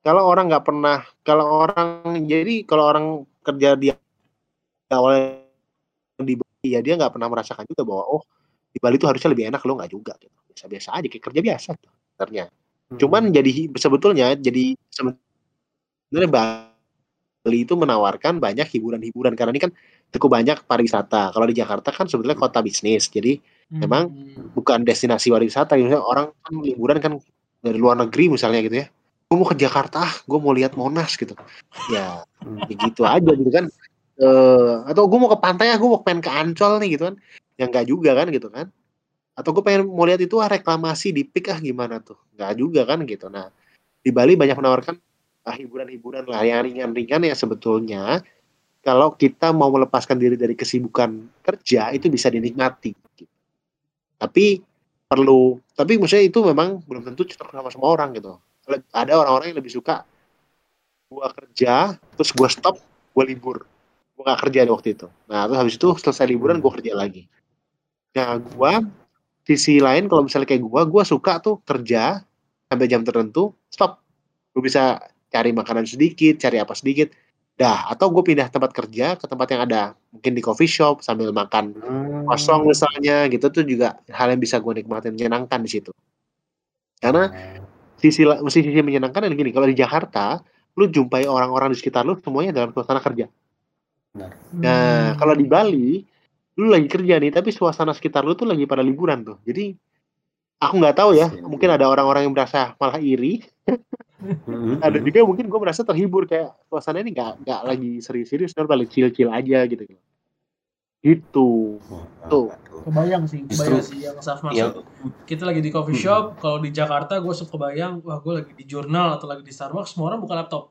kalau orang nggak pernah, kalau orang jadi kalau orang kerja di awal di Bali, ya dia nggak pernah merasakan juga bahwa oh di Bali itu harusnya lebih enak, lo nggak juga. Gitu. Biasa-biasa aja, kayak kerja biasa tuh, sebenarnya. Hmm. Cuman jadi sebetulnya jadi sebenarnya Bali itu menawarkan banyak hiburan-hiburan karena ini kan cukup banyak pariwisata. Kalau di Jakarta kan sebetulnya kota bisnis, jadi Memang Hmm. bukan destinasi pariwisata. Misalnya orang kan liburan kan dari luar negeri misalnya gitu ya gue mau ke Jakarta gue mau lihat Monas gitu ya Hmm. begitu aja gitu kan eh atau gue mau ke pantai ah gue mau pengen ke Ancol nih gitu kan yang enggak juga kan gitu kan atau gue pengen mau lihat itu ah reklamasi di pik ah gimana tuh nggak juga kan gitu nah di Bali banyak menawarkan ah, hiburan-hiburan lah yang ringan-ringan ya sebetulnya kalau kita mau melepaskan diri dari kesibukan kerja itu bisa dinikmati. gitu. Tapi perlu, tapi maksudnya itu memang belum tentu cocok sama semua orang gitu. Ada orang-orang yang lebih suka gua kerja, terus gua stop, gua libur. Gua gak kerja waktu itu. Nah, terus habis itu selesai liburan gua kerja lagi. Nah, gua sisi lain kalau misalnya kayak gua, gua suka tuh kerja sampai jam tertentu, stop. Gua bisa cari makanan sedikit, cari apa sedikit. Dah, atau gue pindah tempat kerja ke tempat yang ada. Mungkin di coffee shop sambil makan Hmm. kosong misalnya gitu tuh juga hal yang bisa gue nikmatin menyenangkan di situ. Karena sisi sisi, sisi menyenangkan dan gini, kalau di Jakarta lu jumpai orang-orang di sekitar lu semuanya dalam suasana kerja. Nah, Hmm. kalau di Bali lu lagi kerja nih tapi suasana sekitar lu tuh lagi pada liburan tuh. Jadi aku nggak tahu ya, Iya. mungkin ada orang-orang yang merasa malah iri, Hmm, ada hmm. juga mungkin gue merasa terhibur kayak suasana ini nggak nggak lagi serius-serius, tapi lagi chill-chill aja gitu. Gitu. Tuh. kebayang sih, Justru- kebayang sih yang Saf maksud. Ya, Kita lagi di coffee Hmm. shop, kalau di Jakarta gue suka kebayang, wah gue lagi di jurnal atau lagi di Starbucks, semua orang buka laptop.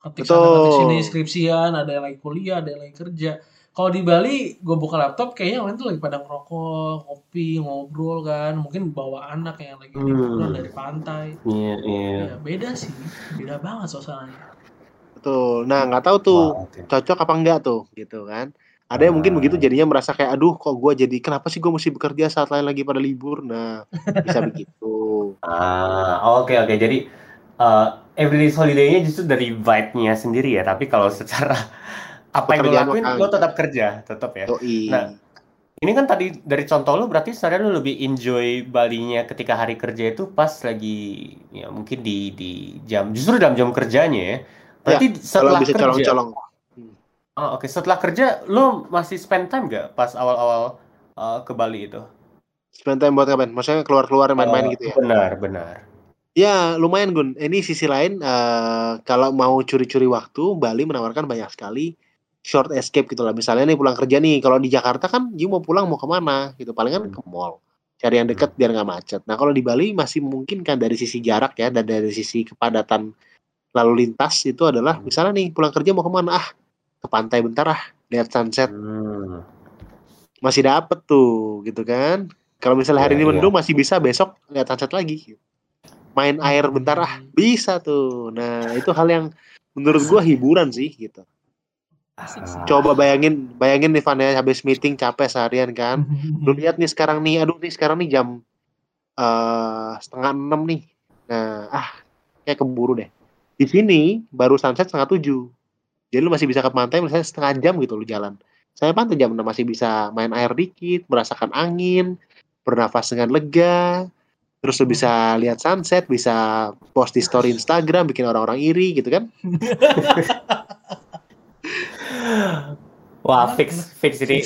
Ketik sana, ketik sini, skripsian, ada yang lagi kuliah, ada yang lagi kerja. Kalau di Bali, gue buka laptop, kayaknya orang tuh lagi pada ngerokok, ngopi, ngobrol kan. Mungkin bawa anak yang lagi Hmm. liburan dari pantai. Iya, iya. Ya, beda sih, beda banget suasananya. Betul. Nah, nggak tau tuh Wah, oke. cocok apa enggak tuh gitu kan. Ada yang mungkin Ah. begitu jadinya merasa kayak aduh kok gue jadi kenapa sih gue mesti bekerja saat lain lagi pada libur. Nah, bisa begitu. Ah, oke oke. Jadi uh, everyday holiday-nya justru dari vibe-nya sendiri ya. Tapi kalau secara apa yang lo lakuin, lo tetap kerja, tetap ya. Yoi. Nah, Ini kan tadi dari contoh lo berarti sebenarnya lo lebih enjoy Balinya ketika hari kerja itu pas lagi ya mungkin di di jam justru dalam jam kerjanya ya. Berarti kalau setelah bisa kerja. colong-colong. Ah, oke, setelah kerja lo masih spend time gak pas awal-awal uh, ke Bali itu? Spend time buat ngapain? Maksudnya keluar-keluar main-main Uh, gitu ya. Benar, benar. Ya, lumayan Gun. Ini sisi lain eh, kalau mau curi-curi waktu, Bali menawarkan banyak sekali short escape gitu lah. Misalnya nih pulang kerja nih, kalau di Jakarta kan you mau pulang mau ke mana gitu, palingan Hmm. ke mall. Cari yang deket biar nggak macet. Nah kalau di Bali masih mungkin kan dari sisi jarak ya dan dari sisi kepadatan lalu lintas itu adalah Hmm. misalnya nih pulang kerja mau ke mana? Ah ke pantai bentar ah lihat sunset Hmm. masih dapet tuh gitu kan. Kalau misalnya hari Iya, ini iya. mendung masih bisa besok lihat sunset lagi. Main air bentar ah bisa tuh. Nah itu hal yang menurut gua hiburan sih gitu. Ah, Coba bayangin bayangin nih Van ya habis meeting capek seharian kan. Lu lihat nih sekarang nih, aduh nih sekarang nih jam eh setengah enam nih. Nah ah kayak keburu deh. Di sini baru sunset setengah tujuh. Jadi lu masih bisa ke pantai misalnya setengah jam gitu lu jalan. Saya pantai jam 6 masih bisa main air dikit, merasakan angin, bernafas dengan lega, terus lu bisa lihat sunset, bisa post di story Instagram, bikin orang-orang iri gitu kan. Wah, fix, fix ini.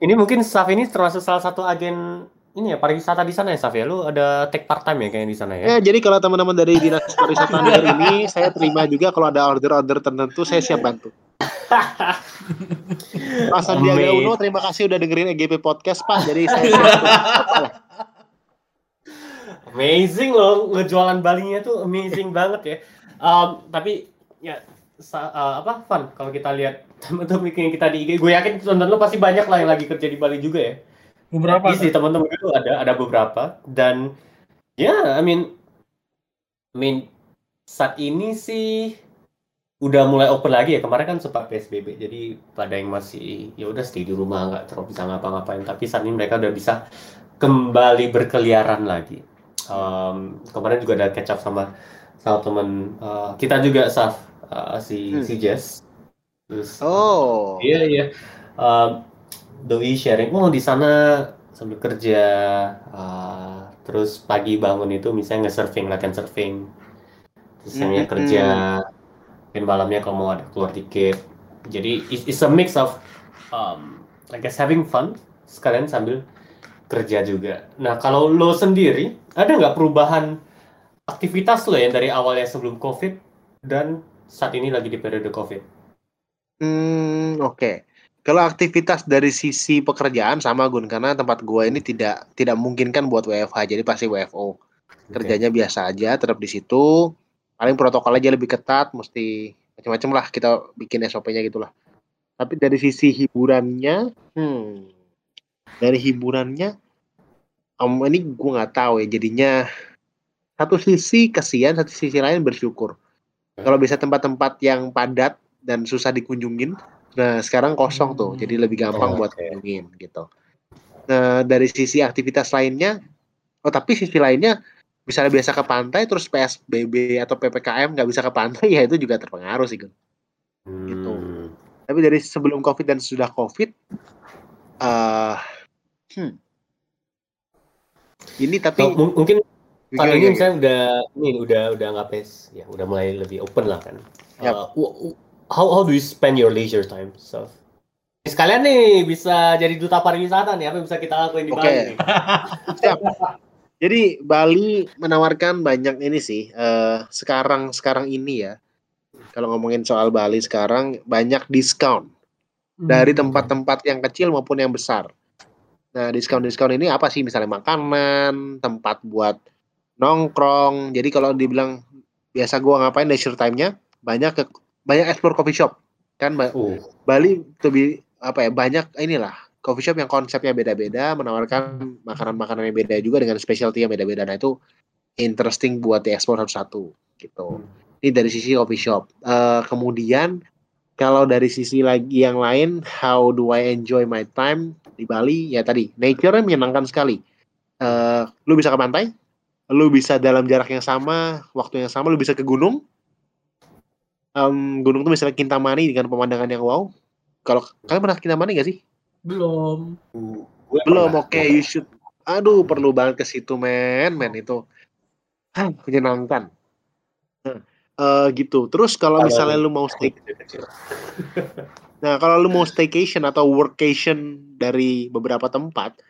Ini mungkin Saf ini termasuk salah satu agen ini ya pariwisata di sana ya Saf ya. Lu ada take part time ya kayaknya di sana ya. Ya, jadi kalau teman-teman dari Dinas Pariwisata dengar ini, saya terima juga kalau ada order-order tertentu, saya siap bantu. Pak Sandiaga. Uno, terima kasih udah dengerin EGP Podcast, Pak. Jadi saya siap. Amazing loh ngejualan Balinya tuh amazing banget ya. Um, tapi ya sa- uh, apa fun kalau kita lihat teman-teman yang kita di IG, gue yakin teman-teman lo pasti banyak lah yang lagi kerja di Bali juga ya. Beberapa. Iya sih teman-teman itu ada ada beberapa. Dan ya I mean I mean saat ini sih udah mulai open lagi ya. Kemarin kan sempat PSBB jadi pada yang masih ya udah stay di rumah nggak terlalu bisa ngapa-ngapain. Tapi saat ini mereka udah bisa kembali berkeliaran lagi Em, kemarin juga ada catch up sama sama temen eh, kita juga Saf eh, si Hmm. si Jess terus Oh, Iya iya. Um, Doi sharing, oh di sana sambil kerja, uh, terus pagi bangun itu misalnya nge-surfing, latihan surfing, terus Mhm. kerja, dan malamnya kalau mau ada keluar dikit. Jadi it's, it's a mix of, um, I guess having fun sekalian sambil kerja juga. Nah kalau lo sendiri ada nggak perubahan aktivitas lo yang dari awalnya sebelum COVID dan saat ini lagi di periode COVID? hmm, oke. Kalau aktivitas dari sisi pekerjaan sama Gun, karena tempat gua ini tidak tidak memungkinkan buat WFH, jadi pasti WFO. Kerjanya biasa aja, tetap di situ. paling protokol aja lebih ketat mesti macam-macam lah kita bikin SOP-nya gitulah tapi dari sisi hiburannya hmm dari hiburannya um, ini gue nggak tahu ya jadinya satu sisi kasihan satu sisi lain bersyukur kalau bisa tempat-tempat yang padat dan susah dikunjungin nah sekarang kosong tuh jadi lebih gampang Oh, buat oke. kunjungin gitu nah dari sisi aktivitas lainnya oh tapi sisi lainnya misalnya biasa ke pantai terus PSBB atau PPKM nggak bisa ke pantai ya itu juga terpengaruh sih. Gitu. Hmm. tapi dari sebelum COVID dan sudah COVID eh hmm. Ini tapi So, mung- mungkin Tahun ini misalnya udah ini udah udah nggak pes ya udah mulai lebih open lah kan. Yap. Uh, how how do you spend your leisure time? So sekalian nih bisa jadi duta pariwisata nih apa yang bisa kita lakuin di Oke. Bali. Jadi Bali menawarkan banyak ini sih. eh, sekarang sekarang ini ya. Kalau ngomongin soal Bali sekarang banyak diskon dari Hmm. tempat-tempat yang kecil maupun yang besar. Nah, diskon-diskon ini apa sih? Misalnya makanan, tempat buat nongkrong. Jadi kalau dibilang biasa gua ngapain leisure time-nya banyak ke banyak explore coffee shop. Kan Ba- Uh, Bali be apa ya banyak inilah coffee shop yang konsepnya beda-beda menawarkan makanan-makanan yang beda juga dengan specialty yang beda-beda nah itu interesting buat diekspor satu-satu gitu ini dari sisi coffee shop Eh, kemudian kalau dari sisi lagi yang lain how do I enjoy my time di Bali ya tadi nature menyenangkan sekali Eh, lu bisa ke pantai lu bisa dalam jarak yang sama waktu yang sama lu bisa ke gunung Em, gunung tuh misalnya Kintamani dengan pemandangan yang wow kalau kalian pernah Kintamani gak sih? Belum. uh, gue Belum, oke, you should. Aduh, perlu banget ke situ, men, men itu. Hah, menyenangkan. Nah, eh, gitu. Terus kalau misalnya lu mau stay, nah kalau lu mau staycation atau workation dari beberapa tempat,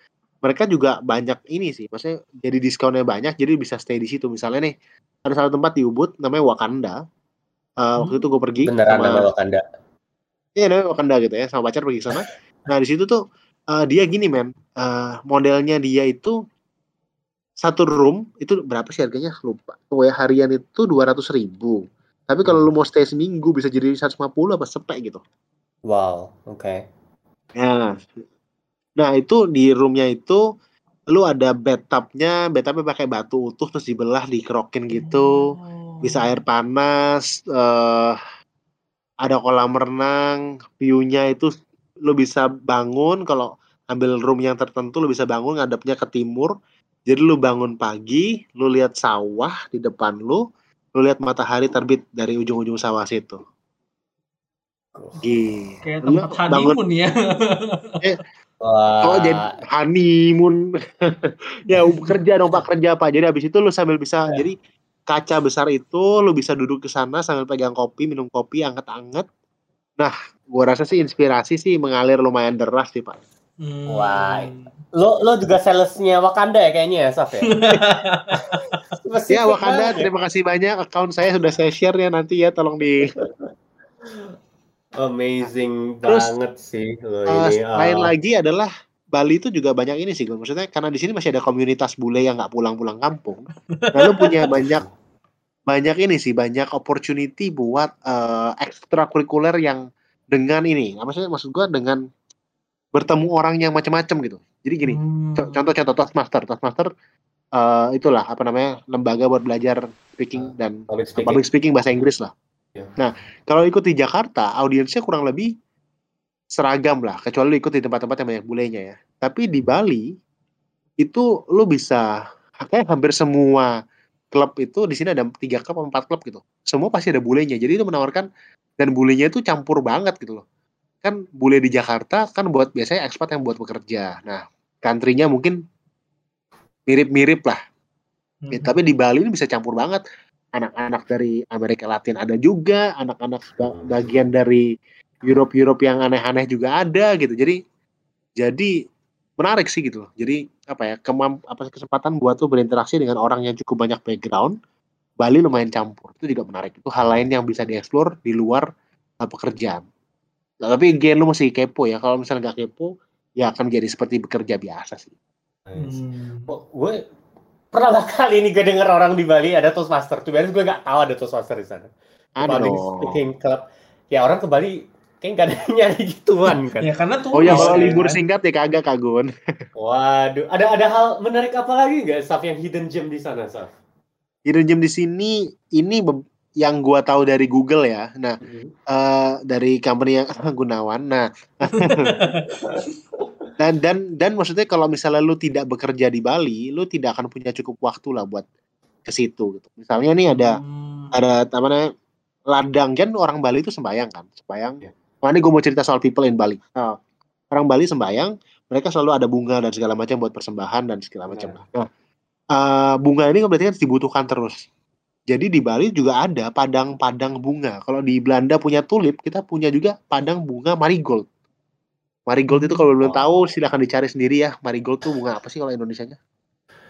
mereka juga banyak ini sih. Maksudnya jadi diskonnya banyak, jadi bisa stay di situ. Misalnya nih, ada satu tempat di Ubud namanya Wakanda. Eh, waktu itu gue pergi Beneran sama nama Wakanda. Iya namanya Wakanda gitu ya sama pacar pergi ke sana. Nah di situ tuh eh, dia gini men, eh, modelnya dia itu satu room itu berapa sih harganya lupa. Kue harian itu dua ratus ribu. Tapi kalau lu mau stay seminggu bisa jadi 150 apa sepek gitu. Wow, oke. Ya. Nah itu di roomnya itu lu ada bathtubnya, bathtubnya pakai batu utuh terus dibelah dikerokin gitu. Oh. Bisa air panas, eh ada kolam renang, view-nya itu lu bisa bangun kalau ambil room yang tertentu lu bisa bangun ngadepnya ke timur. Jadi lu bangun pagi, lu lihat sawah di depan lu, lu lihat matahari terbit dari ujung-ujung sawah situ. Gitu. Kayak Lu tempat bangun honeymoon ya. Wah. Oh jadi honeymoon. ya kerja dong Pak kerja Pak. Jadi habis itu lu sambil bisa Ya. jadi kaca besar itu lu bisa duduk ke sana sambil pegang kopi, minum kopi anget-anget. Nah, gua rasa sih inspirasi sih mengalir lumayan deras sih Pak. Hmm. Wah. Lo lo juga salesnya Wakanda ya kayaknya ya, Saf ya? Ya Wakanda, ya. terima kasih banyak. Account saya sudah saya share ya nanti ya tolong di Amazing Terus, banget sih lo Eh, ini. lain ah. lagi adalah Bali itu juga banyak ini sih, maksudnya karena di sini masih ada komunitas bule yang nggak pulang-pulang kampung. Lalu punya banyak banyak ini sih, banyak opportunity buat eh, ekstrakurikuler yang dengan ini, apa sih maksud gua dengan bertemu orang yang macam-macam gitu. Jadi gini, Hmm. co- contoh-contoh Toastmaster, Toastmaster eh, itulah apa namanya lembaga buat belajar speaking dan Public speaking. public speaking bahasa Inggris lah. Ya. Nah, kalau ikut di Jakarta, audiensnya kurang lebih seragam lah, kecuali lu ikut di tempat-tempat yang banyak bulenya ya. Tapi di Bali itu lu bisa kayak hampir semua klub itu di sini ada tiga klub empat klub gitu. Semua pasti ada bulenya. Jadi itu menawarkan dan bulenya itu campur banget gitu loh. Kan bule di Jakarta kan buat biasanya ekspat yang buat bekerja. Nah, country-nya mungkin mirip-mirip lah. Hmm. Ya, tapi di Bali ini bisa campur banget. Anak-anak dari Amerika Latin ada juga, anak-anak ba- bagian dari Europe-Europe yang aneh-aneh juga ada gitu. Jadi jadi menarik sih gitu loh. Jadi apa ya kemamp apa kesempatan buat tuh berinteraksi dengan orang yang cukup banyak background. Bali lumayan campur. Itu juga menarik. Itu hal lain yang bisa dieksplor di luar uh, pekerjaan. Nah, tapi again lu masih kepo ya. Kalau misalnya nggak kepo, ya akan jadi seperti bekerja biasa sih. Nice. Hmm. Oh, gue pertama kali ini gue denger orang di Bali ada Toastmaster. Tuh biasanya gue nggak tahu ada Toastmaster di sana. Ada speaking club. Ya orang ke Bali kayak nggak ada yang nyari gituan kan. Ya karena tuh Oh ya kalau kan. libur singkat ya kagak kagun. Waduh, ada ada hal menarik apa lagi nggak, Saf yang hidden gem di sana, Saf? Hidden gem di sini ini yang gua tahu dari Google ya. Nah, eh, dari company yang Gunawan. Nah, dan dan dan maksudnya kalau misalnya lu tidak bekerja di Bali, lu tidak akan punya cukup waktu lah buat ke situ gitu. Misalnya nih ada Hmm. ada apa namanya ladang kan orang Bali itu sembayang kan, sembayang. Ya. Nah, ini gue mau cerita soal people in Bali. Nah, orang Bali sembayang, mereka selalu ada bunga dan segala macam buat persembahan dan segala macam. Ya. Nah, eh, bunga ini berarti kan dibutuhkan terus. Jadi di Bali juga ada padang-padang bunga. Kalau di Belanda punya tulip, kita punya juga padang bunga marigold. Marigold itu kalau belum Oh. tahu silahkan dicari sendiri ya. Marigold tuh bunga apa sih kalau Indonesianya?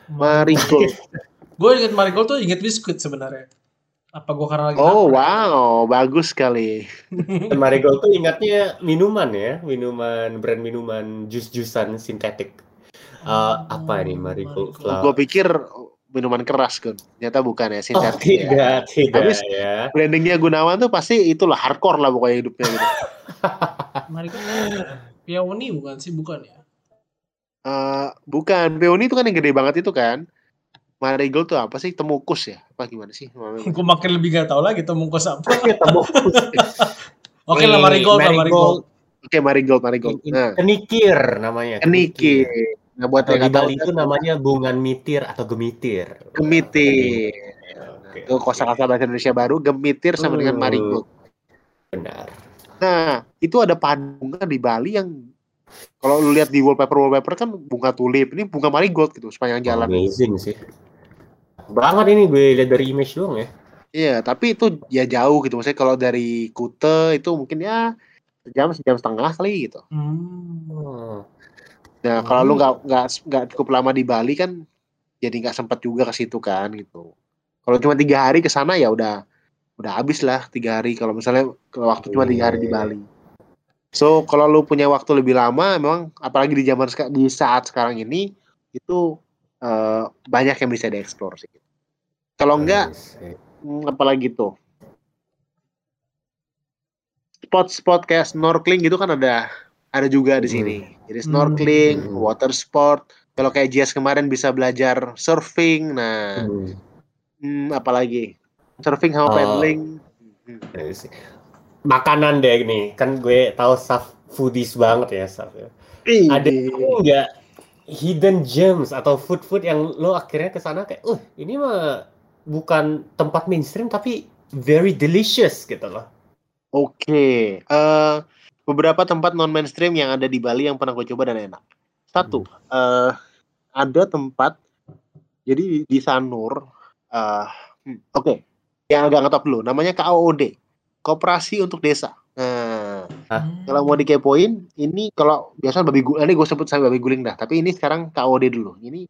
Marigold. Gue inget marigold tuh inget biskuit sebenarnya. Apa gue karena lagi Oh lapar? wow, bagus sekali. Marigold tuh ingatnya minuman ya, minuman brand minuman jus-jusan sintetik. Eh, apa ini Marigold? Gue pikir minuman keras kan, ternyata bukan ya Oh, sintetik ya. tidak, tidak Habis- ya. Brandingnya Gunawan tuh pasti itulah hardcore lah pokoknya hidupnya gitu. Marigold. Peony bukan sih, bukan ya? Eh, bukan, peony itu kan yang gede banget itu kan. Marigold tuh apa sih? Temukus ya? Apa gimana sih? Gue makin lebih gak tahu lagi tuh mungkus apa. Temukus. Oke lah marigold marigold. Oke, Marigold, Marigold. Nah, Kenikir namanya. Keniki. Nah, buat Kalau yang di Bali itu namanya bungan mitir atau gemitir. gemitir. Oke. Itu kosakata bahasa Indonesia baru, gemitir sama dengan Hmm. marigold. Benar. Nah, itu ada bunga di Bali yang kalau lu lihat di wallpaper wallpaper kan bunga tulip, ini bunga marigold gitu sepanjang jalan. Amazing sih. Banget ini gue lihat dari image doang ya. Iya, tapi itu ya jauh gitu. Maksudnya kalau dari Kute itu mungkin ya sejam sejam setengah kali gitu. Hmm. Nah, kalau lu nggak nggak nggak cukup lama di Bali kan jadi nggak sempat juga ke situ kan gitu. Kalau cuma tiga hari ke sana ya udah udah habis lah tiga hari. Kalau misalnya kalau waktu cuma tiga hari di Iya. Bali. So kalau lu punya waktu lebih lama, memang apalagi di zaman di saat sekarang ini itu eh, banyak yang bisa dieksplor sih. Kalau enggak, hmm, apalagi tuh spot-spot kayak snorkeling gitu kan ada ada juga di sini. Jadi snorkeling, Hmm. water sport. Kalau kayak Jazz kemarin bisa belajar surfing. Nah, Hmm. hmm, apalagi surfing sama Oh. paddling. Hmm. Iya. Makanan deh nih, kan gue tahu Saf foodies banget ya Saf. ya. Ada Ih, nggak hidden gems atau food-food yang lo akhirnya ke sana kayak, uh ini mah bukan tempat mainstream tapi very delicious gitu loh. Oke, eh beberapa tempat non mainstream yang ada di Bali yang pernah gue coba dan enak. Satu, eh ada tempat jadi di Sanur, eh hmm, oke, yang agak ngetop dulu, namanya KOOD, Koperasi untuk Desa. Nah, kalau mau dikepoin, ini kalau biasa babi guling, ini gue sebut saya babi guling dah, tapi ini sekarang KOD dulu. Ini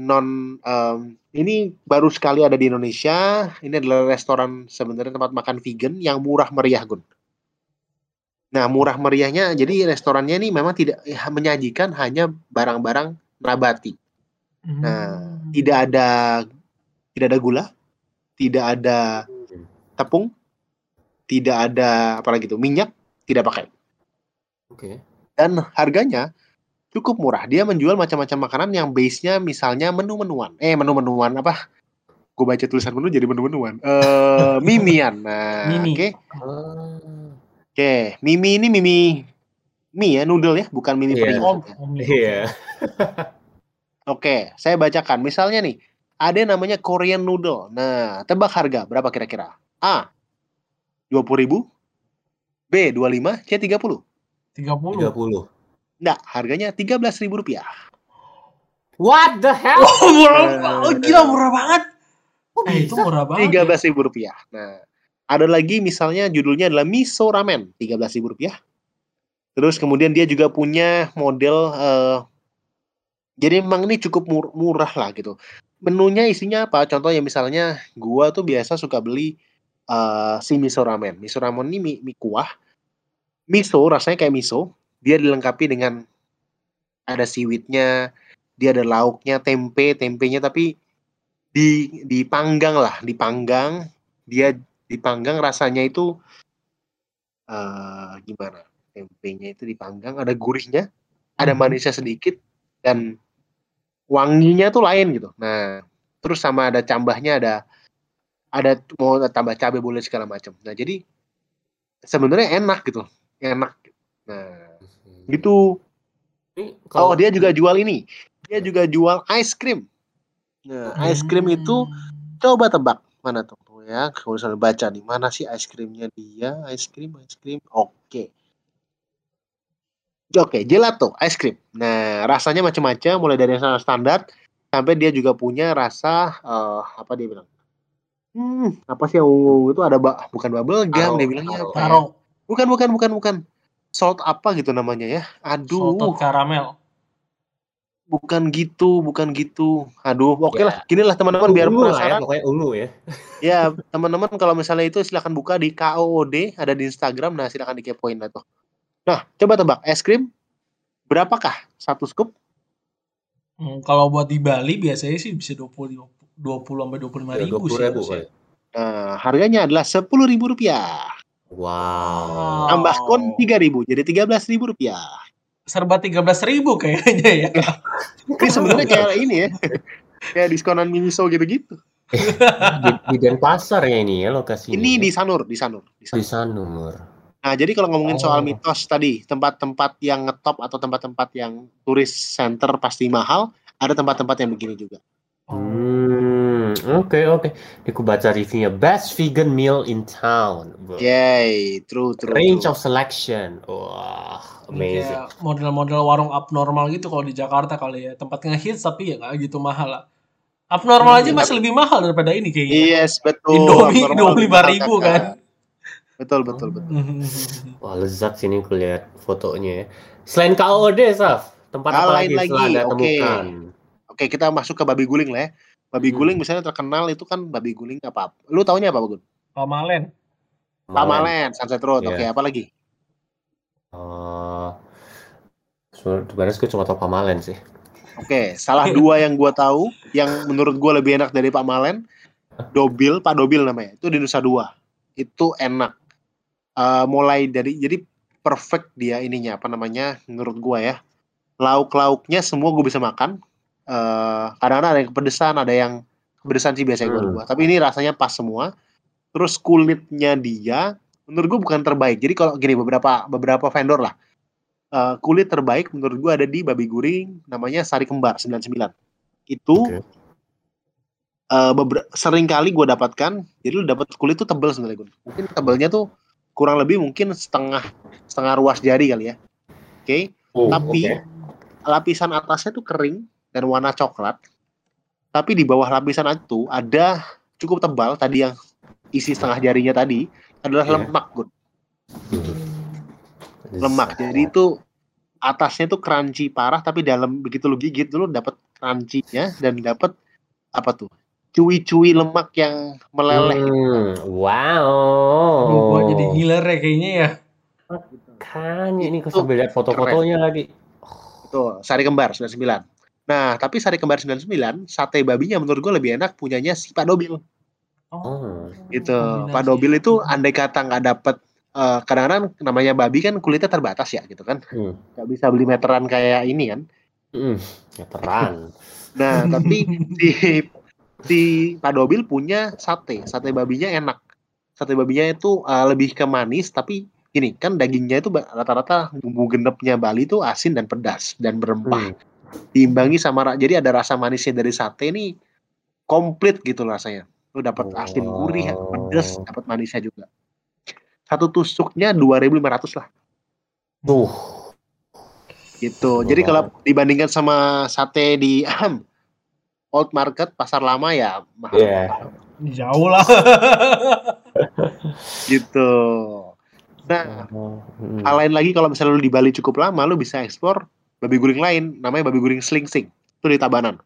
non, em, ini baru sekali ada di Indonesia. Ini adalah restoran sebenarnya tempat makan vegan yang murah meriah, Gun. Nah, murah meriahnya, jadi restorannya ini memang tidak ya, menyajikan hanya barang-barang nabati. Nah, tidak ada tidak ada gula, tidak ada tepung, tidak ada apalagi itu minyak, tidak pakai. Oke. dan harganya cukup murah. Dia menjual macam-macam makanan yang base-nya misalnya menu-menuan. Eh, menu-menuan apa? Gue baca tulisan menu jadi menu-menuan. Eh, mimian. Nah, Mimi. oke. Ah, Oke, mimi ini mimi mie ya, noodle ya, bukan mimi Iya. pringles. Oh, ya. oh. Iya. Oke, saya bacakan. Misalnya nih, ada yang namanya Korean noodle. Nah, tebak harga berapa kira-kira? A. 20.000, B 25, C 30. 30. 30. Enggak, harganya 13.000 rupiah. What the hell? Oh, murah. Eh, Oh, gila murah banget. Kok Eh, itu bisa? murah banget. tiga belas ribu rupiah. Nah, ada lagi misalnya judulnya adalah miso ramen, tiga belas ribu rupiah. Terus kemudian dia juga punya model, eh, jadi memang ini cukup mur- murah lah gitu. Menunya isinya apa? Contohnya misalnya, gua tuh biasa suka beli eh, si miso ramen. Miso ramen ini mie, mie kuah. Miso rasanya kayak miso. Dia dilengkapi dengan ada seaweednya, dia ada lauknya tempe tempenya tapi di dipanggang lah dipanggang dia dipanggang rasanya itu eh gimana? Tempenya itu dipanggang ada gurihnya ada Mhm. manisnya sedikit dan wanginya tuh lain gitu. Nah terus sama ada cambahnya ada ada mau tambah cabai boleh segala macam. Nah jadi sebenarnya enak gitu enak. Nah gitu. Ini oh kalau dia juga jual ini. Dia juga jual ice cream. Nah ice cream itu Hmm. coba tebak mana Tuh ya kalau misalnya baca nih mana sih ice creamnya dia ice cream ice cream oke. Oke gelato ice cream nah rasanya macam-macam mulai dari yang sangat standar sampai dia juga punya rasa eh, apa dia bilang? Hmm apa sih yang ungu itu ada ba bukan bubble gum dia bilangnya taro. apa bukan bukan bukan bukan. Salt apa gitu namanya ya? Aduh. Salted caramel. Bukan gitu bukan gitu aduh oke Ya. lah gini lah teman-teman biar ungu lah ya, penasaran pokoknya ungu ya. Ya, teman-teman kalau misalnya itu silahkan buka di KOOD, ada di Instagram, nah silahkan dikepoin lah tuh. Nah, coba tebak, es krim berapakah satu scoop? Hmm, kalau buat di Bali biasanya sih bisa 20 20 sampai 25 Ya, ribu 20 sih. ribu kali. Nah, harganya adalah sepuluh ribu rupiah. Wow. Tambah kon tiga ribu, jadi tiga belas ribu rupiah. Serba 13 ribu kayaknya ya. Ini sebenarnya kayak ini ya, kayak diskonan Miniso gitu-gitu. di, di Denpasar ya ini ya lokasinya. Ini di Sanur, di Sanur. Di di Sanur. Sanur. Nah, jadi kalau ngomongin soal Oh. mitos tadi, tempat-tempat yang ngetop atau tempat-tempat yang turis center pasti mahal, ada tempat-tempat yang begini juga. Hmm, oke oke. Ini aku baca reviewnya. Best vegan meal in town. Wah. Yay, true, true. Range true. of selection. Wah, Ini amazing. kayak model-model warung abnormal gitu kalau di Jakarta kali ya. Tempat ngehits tapi ya nggak gitu mahal lah. Abnormal aja Hmm, masih lebih mahal daripada ini kayaknya. Yes, betul. Indomie Abnormal 25 mahal, ribu Kakak. kan. Betul, betul, betul. Wah, lezat sini aku lihat fotonya ya. Selain KOD, Saf, tempat apa lain lagi, lagi, setelah Anda oke. temukan? Oke, kita masuk ke babi guling lah ya. Babi Hmm. guling misalnya terkenal itu kan babi guling apa? Lu taunya apa, Bagun? Pamalen. Pamalen, Sunset Road. Iya. Oke, apa lagi? Uh, sebenarnya gue cuma tahu Pamalen sih. Oke, salah dua yang gua tahu, yang menurut gua lebih enak dari Pak Malen, Dobil, Pak Dobil namanya. Itu di Nusa Dua. Itu enak. Eh, mulai dari jadi perfect dia ininya apa namanya menurut gua ya. Lauk-lauknya semua gue bisa makan. Eh, kadang-kadang ada yang kepedesan, ada yang kepedesan sih biasanya Hmm. gua. Tapi ini rasanya pas semua. Terus kulitnya dia menurut gua bukan terbaik. Jadi kalau gini beberapa beberapa vendor lah eh, kulit terbaik menurut gua ada di babi guring namanya Sari Kembar 99. Itu Oke. eh, beber- sering kali gue dapatkan jadi lu dapat kulit tuh tebel sebenarnya Gun. mungkin tebelnya tuh kurang lebih mungkin setengah setengah ruas jari kali ya oke Oh, Tapi- oke. lapisan atasnya tuh kering dan warna coklat tapi di bawah lapisan itu ada cukup tebal tadi yang isi setengah jarinya tadi adalah Iya. lemak Gun. Hmm. lemak jadi itu atasnya tuh crunchy parah tapi dalam begitu lu gigit lu dapat crunchy-nya dan dapat apa tuh cuy-cuy lemak yang meleleh Hmm, wow. Aduh, gua jadi ngiler ya kayaknya ya. Makanya ini aku Itu sambil lihat foto-fotonya lagi. Tuh, sari kembar 99. Nah, tapi sari kembar 99, sate babinya menurut gue lebih enak punyanya si Pak Dobil. Oh. Gitu. kombinasi. Pak Dobil itu andai kata nggak dapet eh, kadang-kadang namanya babi kan kulitnya terbatas ya gitu kan. Hmm. Nggak bisa beli meteran kayak ini kan. Hmm. Veteran. Nah, tapi si si Pak Dobil punya sate. Sate babinya enak. Sate babinya itu eh, lebih ke manis tapi gini kan dagingnya itu rata-rata bumbu genepnya Bali itu asin dan pedas dan berempah. Hmm. Diimbangi sama ra- jadi ada rasa manisnya dari sate ini komplit gitu rasanya lu dapat asin gurih Oh. pedas dapat manisnya juga satu tusuknya 2.500 lah Tuh. gitu Oh, jadi kalau dibandingkan sama sate di ahem, Old Market pasar lama ya mahal Iya. Jauh lah. gitu nah Oh, hmm. hal lain lagi kalau misalnya lu di Bali cukup lama lu bisa eksplor babi guring lain namanya babi guring slingsing. Itu di Tabanan.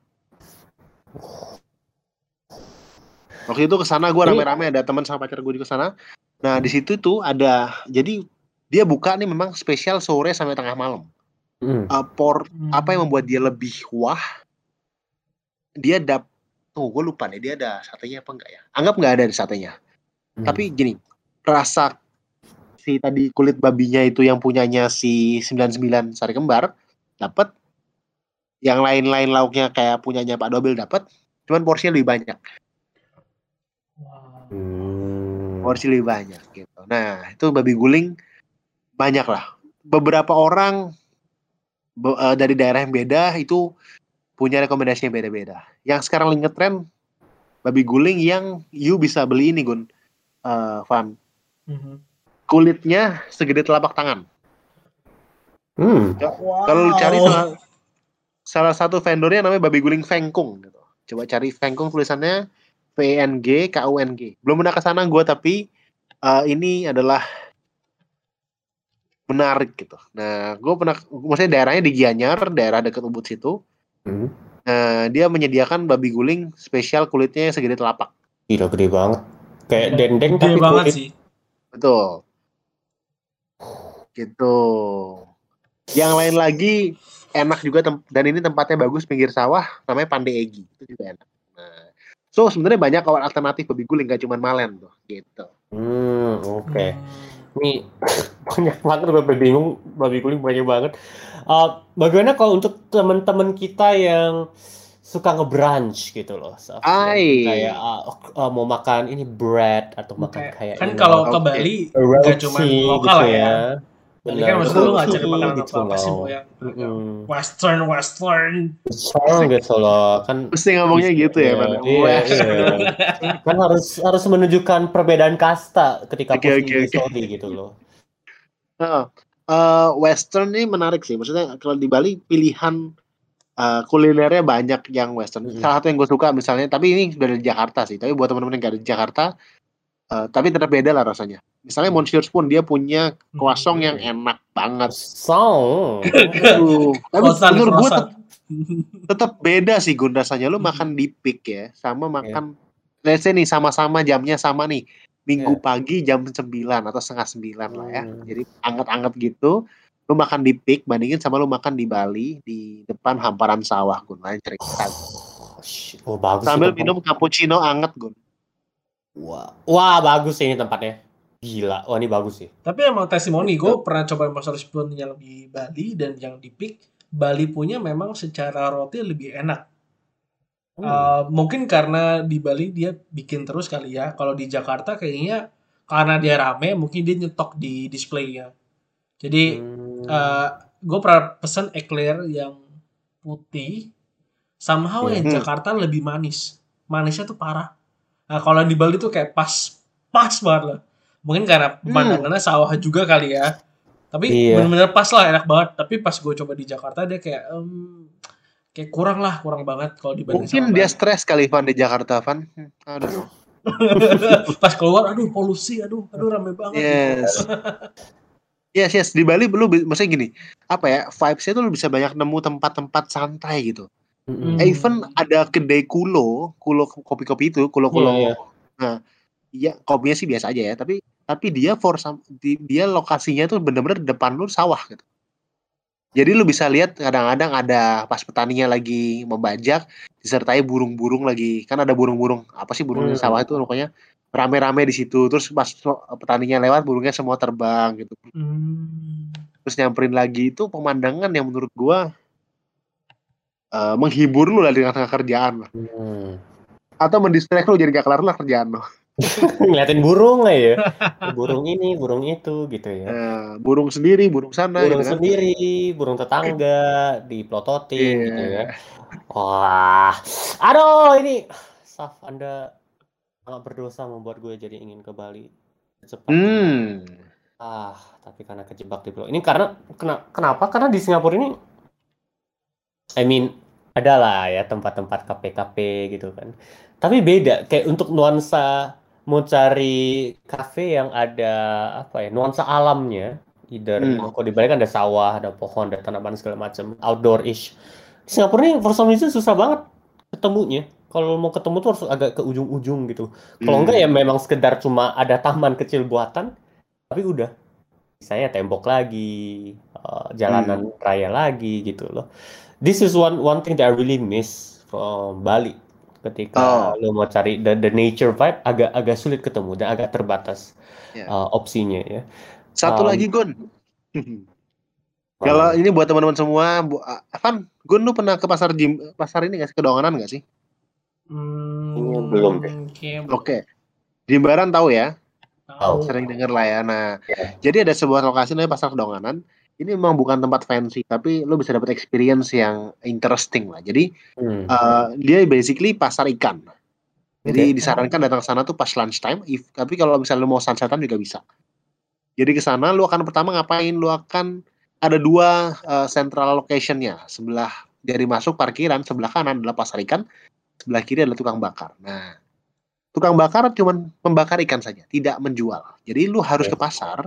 Waktu itu ke sana gue rame-rame ada teman sama pacar gue di sana. Nah di situ tuh ada jadi dia buka nih memang spesial sore sampai tengah malam. Hmm. Eh, por apa yang membuat dia lebih wah dia dap oh gue lupa nih dia ada satenya apa enggak ya? Anggap nggak ada di satenya. Hmm. tapi gini rasa si tadi kulit babinya itu yang punyanya si 99 sari kembar dapat yang lain-lain lauknya kayak punyanya Pak Dobel dapat cuman porsinya lebih banyak. Wah. Hmm. porsi lebih banyak gitu. Nah itu babi guling banyak lah. Beberapa orang be- eh, dari daerah yang beda itu punya rekomendasi yang beda-beda. Yang sekarang lagi ngetren babi guling yang you bisa beli ini Gun. Eh, Van. Mhm. kulitnya segede telapak tangan Hmm. Kalau lu cari salah, salah satu vendornya namanya Babi Guling Fengkung gitu. Coba cari Fengkung tulisannya V E N G K U N G. Belum pernah ke sana gua tapi eh, ini adalah menarik gitu. Nah, gue pernah maksudnya daerahnya di Gianyar, daerah dekat Ubud situ. Hmm. Nah, dia menyediakan babi guling spesial kulitnya yang segede telapak. Gila gede banget. Kayak Gede dendeng Gede tapi banget kulit. sih. Betul. Gitu. Yang lain lagi enak juga dan ini tempatnya bagus pinggir sawah namanya Pandai Egi. Itu juga enak. Nah, so sebenarnya banyak kawan alternatif babi guling gak cuma Malen tuh, gitu. Hmm, oke. Hmm. Ini banyak banget gue bingung babi guling banyak banget. Uh, bagaimana kalau untuk teman-teman kita yang suka nge-brunch gitu loh? Ai. kayak uh, uh, mau makan ini bread atau makan Kayak- kayak kan ini, kalau ke. Bali nggak cuma lokal lah ya. Bali kan maksudnya lu nggak cari makanan gitu apa sih yang western western. Besar gitu loh, kan Mesti ngomongnya gitu ya, Pan. Iya, Wes. iya. kan harus harus menunjukkan perbedaan kasta ketika Oke, posting oke, di story gitu loh. Heeh. Eh, Western ini menarik sih. Maksudnya kalau di Bali pilihan eh, kulinernya banyak yang Western. Mm-mm. Salah satu yang gue suka misalnya, tapi ini sudah dari Jakarta sih. Tapi buat teman-teman yang gak ada di Jakarta, eh, tapi tetap beda lah rasanya. Misalnya Monsieur Spoon dia punya croissant yang enak banget. So, Aduh, tapi Croissant, menurut gue croissant. tetap beda sih Gun rasanya. Lu Hmm. makan di peak ya, sama makan let's say nih sama-sama jamnya sama nih. Minggu pagi jam 9 atau setengah 9 lah ya. Hmm. Jadi anget-anget gitu. Lu makan di peak bandingin sama lu makan di Bali di depan hamparan sawah Gun. Lain cerita. oh, shit. oh bagus Sambil minum cappuccino anget Gun. Wah, wah bagus sih ini tempatnya. Gila, wah ini bagus sih. Tapi emang testimoni, gue pernah coba Master Spoon yang di Bali dan yang di Peak. Bali punya memang secara roti lebih enak. Hmm. Uh, mungkin karena di Bali dia bikin terus kali ya. Kalau di Jakarta kayaknya karena dia rame, mungkin dia nyetok di displaynya. Jadi Hmm. uh, gue pernah pesen eclair yang putih. Somehow yang Hmm. Jakarta lebih manis. Manisnya tuh parah. Nah kalau di Bali tuh kayak pas pas banget lah. Mungkin karena pemandangannya sawah juga kali ya. Tapi Iya. bener-bener pas lah enak banget. Tapi pas gue coba di Jakarta dia kayak em, kayak kurang lah kurang banget kalau dibanding Mungkin dia stres kali Van di Jakarta Van. Hmm, Aduh. pas keluar aduh polusi aduh aduh rame banget Yes. Yes, yes. Di Bali lu bi- maksudnya gini, apa ya, vibes-nya tuh lu bisa banyak nemu tempat-tempat santai gitu. Mm-mm. Hmm. Even ada kedai kulo, kulo kopi-kopi itu, kulo-kulo. Iya, iya. Nah, iya kopinya sih biasa aja ya, tapi tapi dia for some- di- dia lokasinya tuh bener-bener depan lu sawah gitu. Jadi lu bisa lihat kadang-kadang ada pas petaninya lagi membajak disertai burung-burung lagi. Kan ada burung-burung, apa sih burung di Hmm. sawah itu pokoknya rame-rame di situ. Terus pas petaninya lewat burungnya semua terbang gitu. Hmm. Terus nyamperin lagi itu pemandangan yang menurut gua eh, menghibur lu lah di tengah-tengah kerjaan lah. Hmm. Atau mendistract lu jadi gak kelar lah kerjaan lu. Ngeliatin burung aja ya. Burung ini, burung itu gitu ya. Eh, burung sendiri, burung sana burung gitu kan. sendiri, burung tetangga, diplototin Iya. gitu ya. Wah, aduh ini, Saf, Anda sangat berdosa membuat gue jadi ingin ke Bali cepat. Hmm. Ah, tapi karena kejebak di pulau. Ini karena kena, kenapa? Karena di Singapura ini, I mean, ada lah ya tempat-tempat kafe-kafe gitu kan. Tapi beda, kayak untuk nuansa mau cari kafe yang ada apa ya, nuansa alamnya. Either Hmm. kalau di Bali kan ada sawah, ada pohon, ada tanaman segala macam, outdoor-ish. Di Singapura ini for some reason susah banget ketemunya. Kalau mau ketemu tuh harus agak ke ujung-ujung gitu. Kalau Hmm. enggak ya memang sekedar cuma ada taman kecil buatan, tapi udah. Saya tembok lagi, eh, jalanan raya lagi gitu loh. This is one one thing that I really miss from Bali. Ketika lo mau cari the, the nature vibe agak agak sulit ketemu dan agak terbatas Ya. uh, opsinya ya. Satu Um, lagi Gun. Kalau ini buat teman-teman semua, bu, ah, Evan, Gun lu pernah ke pasar Jim, pasar ini nggak sih kedonganan nggak sih? Hmm, Belum deh. Oke. Jimbaran tahu ya? tahu. Sering denger lah ya. Nah, Ya. jadi ada sebuah lokasi namanya pasar kedonganan. Ini memang bukan tempat fancy, tapi lu bisa dapat experience yang interesting lah. Jadi Hmm. eh, dia basically pasar ikan. Jadi Oke. disarankan datang ke sana tuh pas lunchtime. If, tapi kalau misalnya lu mau sunsetan juga bisa. Jadi ke sana lu akan pertama ngapain? Lu akan ada dua eh, central locationnya. Sebelah dari masuk parkiran, sebelah kanan adalah pasar ikan, sebelah kiri adalah tukang bakar. Nah, tukang bakar cuman membakar ikan saja, tidak menjual. Jadi lu harus Oke. ke pasar,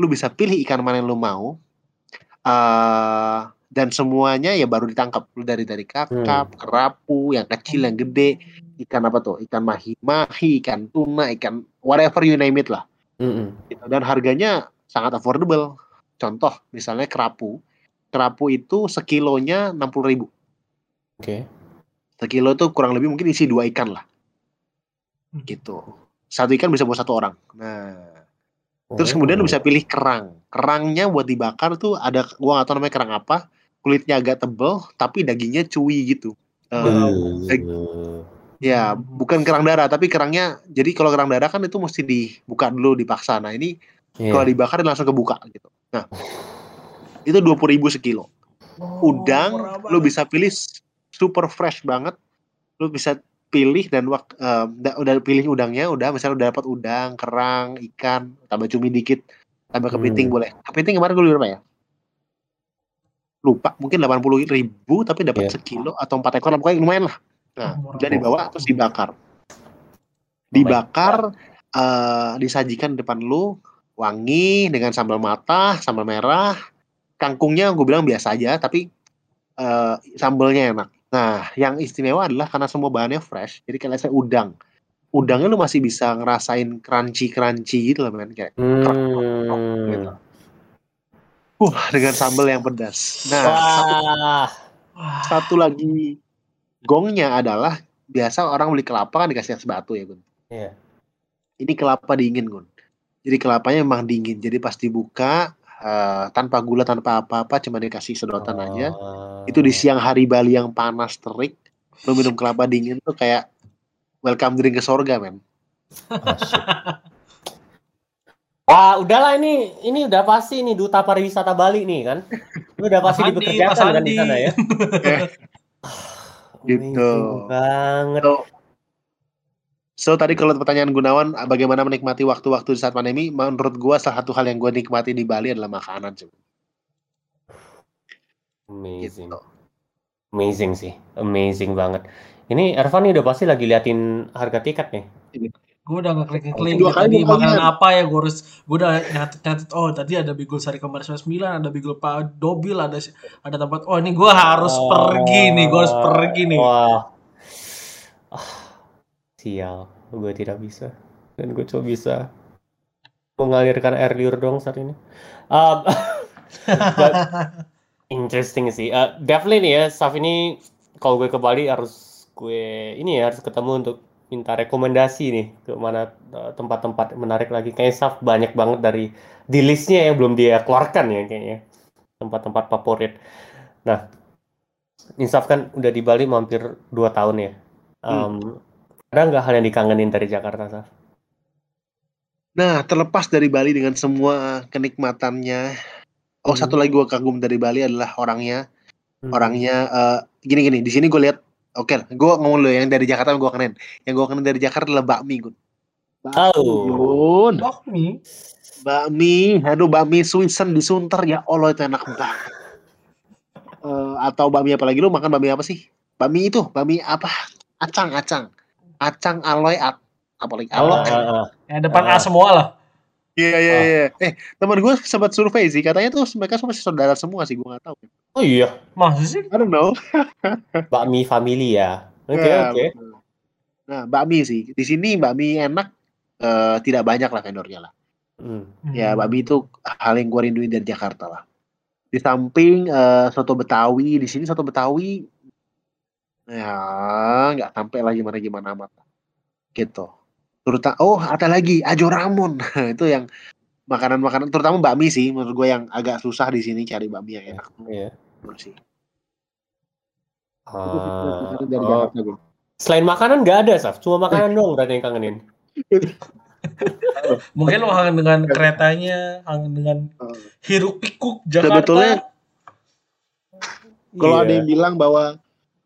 lu bisa pilih ikan mana yang lu mau. Eh dan semuanya ya baru ditangkap dari dari kakap, kerapu, yang kecil, yang gede, ikan apa tuh? Ikan mahi-mahi, ikan tuna, ikan whatever you name it lah. Mm-mm. Gitu. Dan harganya sangat affordable. Contoh, misalnya kerapu. Kerapu itu sekilonya 60.000 ribu. Oke. Sekilo itu kurang lebih mungkin isi dua ikan lah. Gitu. Satu ikan bisa buat satu orang. Nah, terus kemudian lu Oh. bisa pilih kerang. Kerangnya buat dibakar tuh ada, gua nggak tahu namanya kerang apa. Kulitnya agak tebel, tapi dagingnya chewy gitu. Eh, Uh. Ya, bukan kerang darah, tapi kerangnya. Jadi kalau kerang darah kan itu mesti dibuka dulu, dipaksa. Nah ini Iya. kalau dibakar dia langsung kebuka gitu. Nah, itu dua puluh ribu sekilo. Oh, Udang, murah lu bisa pilih super fresh banget. Lu bisa pilih dan wak, eh, udah, udah pilih udangnya, udah misalnya udah dapat udang, kerang, ikan, tambah cumi dikit, tambah kepiting Hmm. boleh. Kepiting kemarin gue beli berapa ya? Lupa, mungkin delapan puluh ribu tapi dapat Iya. sekilo atau empat ekor, pokoknya lumayan lah. Nah, Oh, udah dibawa terus dibakar. Dibakar, eh, disajikan di depan lu, wangi dengan sambal mata, sambal merah, kangkungnya gue bilang biasa aja, tapi eh, sambalnya enak. Nah, yang istimewa adalah karena semua bahannya fresh, jadi kayak saya udang. Udangnya lu masih bisa ngerasain crunchy-crunchy gitu loh, men. Kayak, Hmm. gitu. uh, dengan sambal yang pedas. Nah, satu, Wah. Wah, satu lagi gongnya adalah, biasa orang beli kelapa kan dikasih es batu ya, Gun. Iya. Ini kelapa dingin, Gun. Jadi kelapanya memang dingin, jadi pas dibuka, eh, tanpa gula, tanpa apa-apa, cuma dikasih sedotan aja. Oh. itu di siang hari Bali yang panas terik lu minum kelapa dingin tuh kayak welcome drink ke sorga men. Wah, udahlah ini ini udah pasti nih duta pariwisata Bali nih kan. Lu udah pasti dipekerjakan kan di sana ya. Gitu. Amazing banget. so, so tadi kalau pertanyaan Gunawan bagaimana menikmati waktu-waktu di saat pandemi menurut gua salah satu hal yang gua nikmati di Bali adalah makanan cuy. Amazing. Gitu. Amazing sih. Amazing banget. Ini Ervan nih udah pasti lagi liatin harga tiket nih. gue udah ngeklik ngeklik Dua kali tadi makanan apa ya gue harus gue udah nyatet nyatet oh tadi ada Bigul Sari Kembar 99 ada Bigul Pak Dobil ada ada tempat oh ini gue harus pergi nih gue harus pergi nih Wah. Ah, sial. Gue tidak bisa. Dan gue coba bisa mengalirkan air liur dong saat ini. Um, but interesting sih. Uh, definitely nih ya, Saf ini kalau gue ke Bali harus gue ini ya harus ketemu untuk minta rekomendasi nih ke mana uh, tempat-tempat menarik lagi. Kayaknya Saf banyak banget dari di listnya yang belum dia keluarkan ya kayaknya tempat-tempat favorit. Nah, Insaf kan udah di Bali mampir 2 tahun ya. Um, Ada nggak hal yang dikangenin dari Jakarta, Saf? Nah, terlepas dari Bali dengan semua kenikmatannya, oh Hmm. satu lagi gua kagum dari Bali adalah orangnya. Hmm. Orangnya eh, gini-gini. Di sini gue lihat, oke, gue ngomong dulu yang dari Jakarta gue kenen. Yang gue kenen dari Jakarta adalah bakmi, Gun. Oh. Gun. bakmi Bakmi, aduh bakmi Swisen di Sunter ya Allah itu enak banget. Eh, atau bakmi apa lagi lu makan bakmi apa sih? Bakmi itu, bakmi apa? Acang, acang. Acang aloy at apa lagi? Alok. Ah, ah, ah. yang depan Ah. A semua lah Iya iya iya. Eh, teman gue sempat survei sih, katanya tuh mereka semua saudara semua sih, gue nggak tahu. Oh iya, masa sih I don't know. bakmi family ya. Oke Ya, oke. betul. Nah, bakmi sih. Di sini bakmi enak eh, tidak banyak lah vendornya lah. Hmm. Ya, bakmi itu hal yang gue rinduin dari Jakarta lah. Di samping eh, soto Betawi, di sini soto Betawi Ya, nggak sampai lagi mana gimana amat. Gitu. Terutama oh ada lagi Ajo Ramon. itu yang makanan-makanan terutama bakmi sih menurut gue yang agak susah di sini cari bakmi yang enak. Iya. Menurut sih. Dari oh. Jakarta gue. Selain makanan nggak ada, Saf. Cuma makanan doang berarti yang kangenin. Mungkin lo kangen dengan keretanya, kangen dengan Eh, hiruk pikuk Jakarta. Sebetulnya Kalau Iya. ada yang bilang bahwa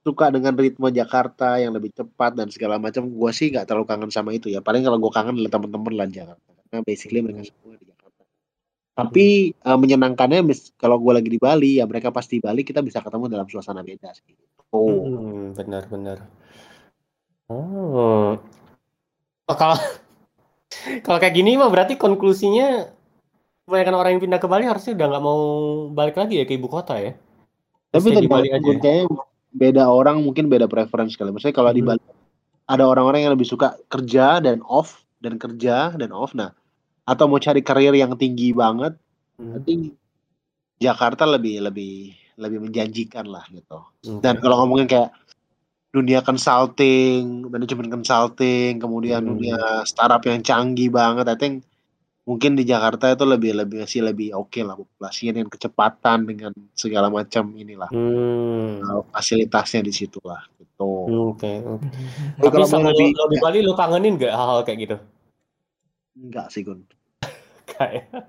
suka dengan ritme Jakarta yang lebih cepat dan segala macam, gue sih nggak terlalu kangen sama itu ya. Paling kalau gue kangen adalah teman-teman lah Jakarta. Karena basically mereka semua di Jakarta. Tapi eh, menyenangkannya mis- kalau gue lagi di Bali ya mereka pasti di Bali kita bisa ketemu dalam suasana beda sih. Oh, Hmm, benar-benar. Oh. Oh, kalau kalau kayak gini mah berarti konklusinya kebanyakan orang yang pindah ke Bali harusnya udah nggak mau balik lagi ya ke ibu kota ya. tapi di Bali aja. kayaknya beda orang mungkin beda preference kali. Maksudnya kalau di Hmm. Bali ada orang-orang yang lebih suka kerja dan off dan kerja dan off. Nah, atau mau cari karir yang tinggi banget Hmm, I think Jakarta lebih lebih lebih menjanjikan lah gitu. oke. Dan kalau ngomongin kayak dunia consulting, manajemen consulting, kemudian Hmm. dunia startup yang canggih banget, I think mungkin di Jakarta itu lebih lebih masih lebih oke lah populasinya dengan kecepatan dengan segala macam inilah Hmm, uh, fasilitasnya di situ lah gitu. oke, oke. Tapi Tapi kalau sama mau lo, di Bali lo kangenin gak hal-hal kayak gitu? enggak sih Gun.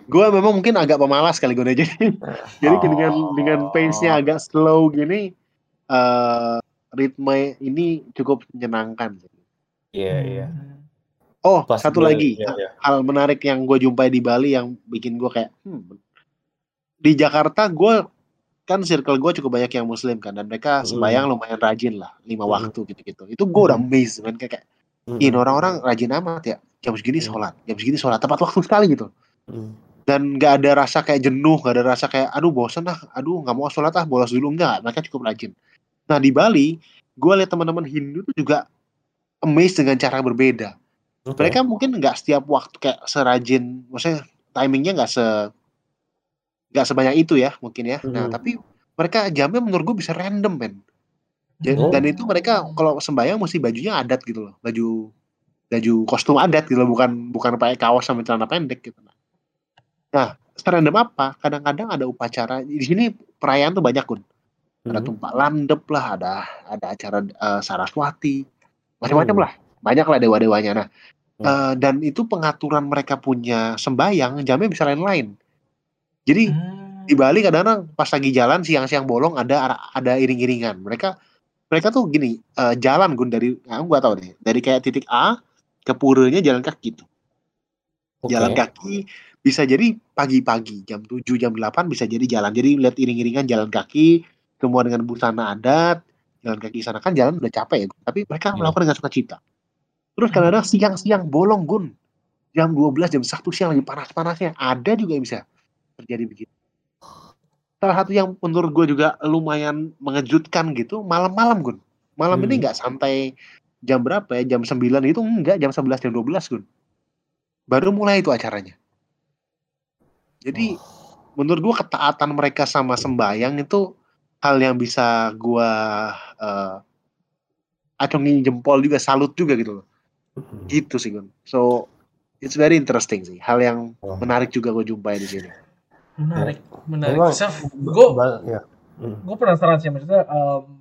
Gue memang mungkin agak pemalas kali Gun ya. jadi jadi Oh. dengan dengan pace-nya agak slow gini eh ritme ini cukup menyenangkan. Iya, iya. Oh, Pas satu lagi iya, iya. hal menarik yang gue jumpai di Bali yang bikin gue kayak hmm, di Jakarta gue kan circle gue cukup banyak yang muslim kan dan mereka Mm. sembahyang lumayan rajin lah lima Mm. waktu gitu-gitu itu gue udah amazed man kayak, kayak Hmm, ini orang-orang rajin amat ya jam segini Mm. sholat jam segini sholat tepat waktu sekali gitu hmm. dan nggak ada rasa kayak jenuh nggak ada rasa kayak aduh bosen ah aduh nggak mau sholat ah bolos dulu enggak mereka cukup rajin nah di Bali gue lihat teman-teman Hindu tuh juga amazed dengan cara berbeda Oke. mereka mungkin nggak setiap waktu kayak serajin maksudnya timingnya nggak se nggak sebanyak itu ya mungkin ya nah Mhm. tapi mereka jamnya menurut gue bisa random men Ja- Oh. dan itu mereka kalau sembahyang mesti bajunya adat gitu loh baju baju kostum adat gitu loh bukan bukan pakai kaos sama celana pendek gitu nah serandom apa kadang-kadang ada upacara di sini perayaan tuh banyak kun ada Hmm. tumpah landep lah ada ada acara eh, saraswati macam-macam Hmm. lah banyak lah dewa-dewanya. Nah Hmm. eh, dan itu pengaturan mereka punya sembayang jamnya bisa lain-lain. Jadi Hmm. di Bali kadang-kadang pas lagi jalan siang-siang bolong ada ada iring-iringan. Mereka mereka tuh gini eh, jalan gun dari aku gak tahu deh. Dari kayak titik A ke puranya jalan kaki tuh. Oke. jalan kaki bisa jadi pagi-pagi jam 7 jam 8 bisa jadi jalan. Jadi lihat iring-iringan jalan kaki semua dengan busana adat jalan kaki sana. Kan jalan udah capek ya tapi mereka Iya. melakukan dengan sukacita terus kadang-kadang siang-siang bolong gun. Jam 12 jam 1 siang lagi panas-panasnya. Ada juga yang bisa terjadi begitu. Salah satu yang menurut gue juga lumayan mengejutkan gitu malam-malam gun. Malam Hmm. ini nggak sampai jam berapa ya? Jam 9 itu enggak jam 11 jam 12 gun. Baru mulai itu acaranya. Jadi menurut gua ketaatan mereka sama sembayang itu hal yang bisa gua uh, acungin jempol juga salut juga gitu loh. Gitu sih gun so it's very interesting sih hal yang Oh. menarik juga gue jumpai di sini Menarik, menarik. Memang- gue Ba- ya. Gue penasaran sih maksudnya um,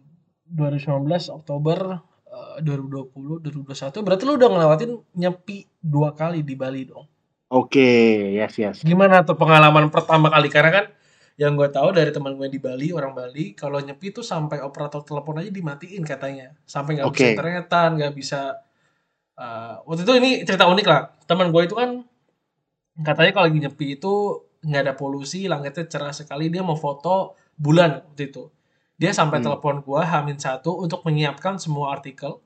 2019 Oktober uh, 2020 2021 berarti lu udah ngelewatin nyepi dua kali di Bali dong. oke yes yes Gimana tuh pengalaman pertama kali karena kan yang gue tahu dari teman gue di Bali orang Bali kalau nyepi tuh sampai operator telepon aja dimatiin katanya sampai nggak bisa Oke. internetan nggak bisa uh, waktu itu ini cerita unik lah teman gue itu kan katanya kalau lagi nyepi itu nggak ada polusi langitnya cerah sekali dia mau foto bulan waktu itu dia sampai Hmm. telepon gue Hamin satu untuk menyiapkan semua artikel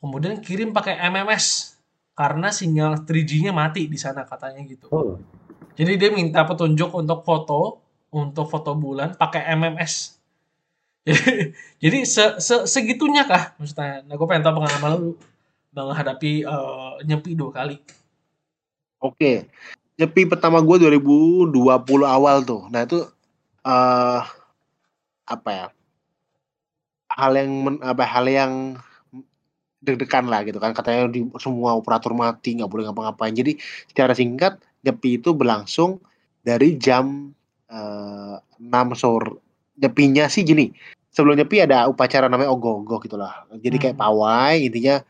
kemudian kirim pakai MMS karena sinyal 3G-nya mati di sana katanya gitu Oh. jadi dia minta petunjuk untuk foto, untuk foto bulan pakai MMS. Jadi, jadi se, se- segitunya kah maksudnya? Nah, gue pengen tahu pengalaman lu menghadapi eh, nyepi dua kali. Oke, nyepi pertama gue 2020 awal tuh. Nah itu eh apa ya? hal yang men- apa hal yang deg-degan lah gitu kan katanya di semua operator mati nggak boleh ngapa-ngapain jadi secara singkat nyepi itu berlangsung dari jam eh, 6 sore nyepinya sih gini sebelum nyepi ada upacara namanya ogoh-ogoh gitulah jadi kayak Hmm. pawai intinya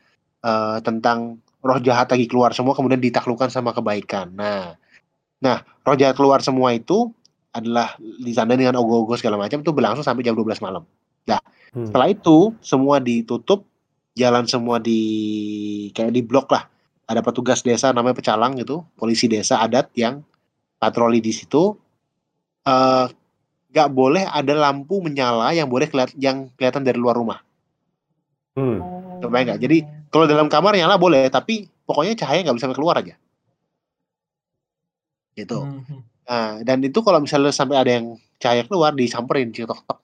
eh, tentang roh jahat lagi keluar semua kemudian ditaklukkan sama kebaikan nah nah roh jahat keluar semua itu adalah ditandai dengan ogoh-ogoh segala macam itu berlangsung sampai jam 12 malam Hmm. setelah itu semua ditutup, jalan semua di kayak di blok lah. Ada petugas desa namanya pecalang gitu, polisi desa adat yang patroli di situ. Eh, nggak boleh ada lampu menyala yang boleh keliat, yang kelihatan dari luar rumah. Hmm. Nggak? Jadi, Kalau dalam kamar nyala boleh, tapi pokoknya cahaya nggak bisa keluar aja. Gitu. Mhm. Nah, dan itu kalau misalnya sampai ada yang cahaya keluar disamperin tok tok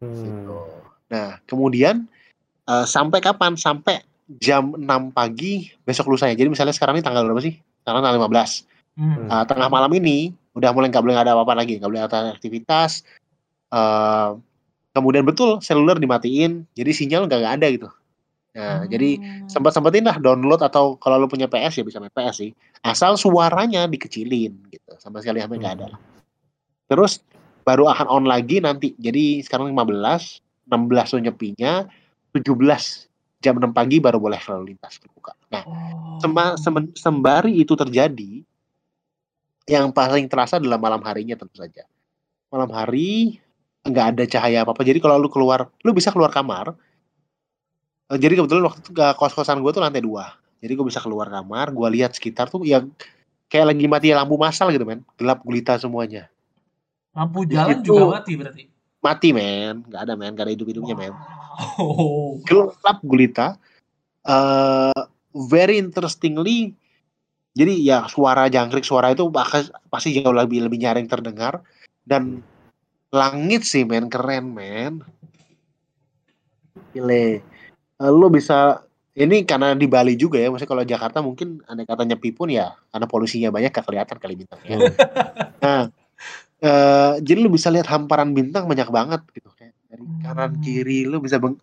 Hmm. Nah, kemudian eh, sampai kapan? Sampai jam 6 pagi besok lusanya. Jadi misalnya sekarang ini tanggal berapa sih? Sekarang tanggal 15. Hmm. Eh, tengah malam ini udah mulai nggak boleh ada apa-apa lagi, nggak boleh ada aktivitas. Eh, kemudian betul seluler dimatiin, jadi sinyal nggak ada gitu. Nah, jadi sempat sempetin lah download atau kalau lu punya PS ya bisa main PS sih. Asal suaranya dikecilin gitu, sama sekali sampai nggak ada. lah. Terus baru akan on lagi nanti. Jadi sekarang 15, 16 tuh nyepinya, 17 jam 6 pagi baru boleh lalu lintas terbuka. Nah, Oh. Sembari itu terjadi, yang paling terasa adalah malam harinya tentu saja. Malam hari nggak ada cahaya apa apa. Jadi kalau lu keluar, lu bisa keluar kamar. Eh, Jadi kebetulan waktu itu ke kos-kosan gue tuh lantai dua. Jadi gue bisa keluar kamar, gue lihat sekitar tuh yang kayak lagi mati lampu masal gitu men, gelap gulita semuanya. Lampu jalan juga mati berarti. Mati men, nggak ada men, nggak ada hidup-hidupnya men. Oh. gelap gulita. eh very interestingly, jadi ya suara jangkrik suara itu bakal pasti jauh lebih lebih nyaring terdengar dan langit sih men keren men. Gile. Eh, Lu bisa ini karena di Bali juga ya, maksudnya kalau Jakarta mungkin aneh kata nyepi pun ya karena polusinya banyak gak kelihatan kali bintangnya. nah, eh, jadi lu bisa lihat hamparan bintang banyak banget gitu kayak dari kanan Hmm. kiri lu bisa beng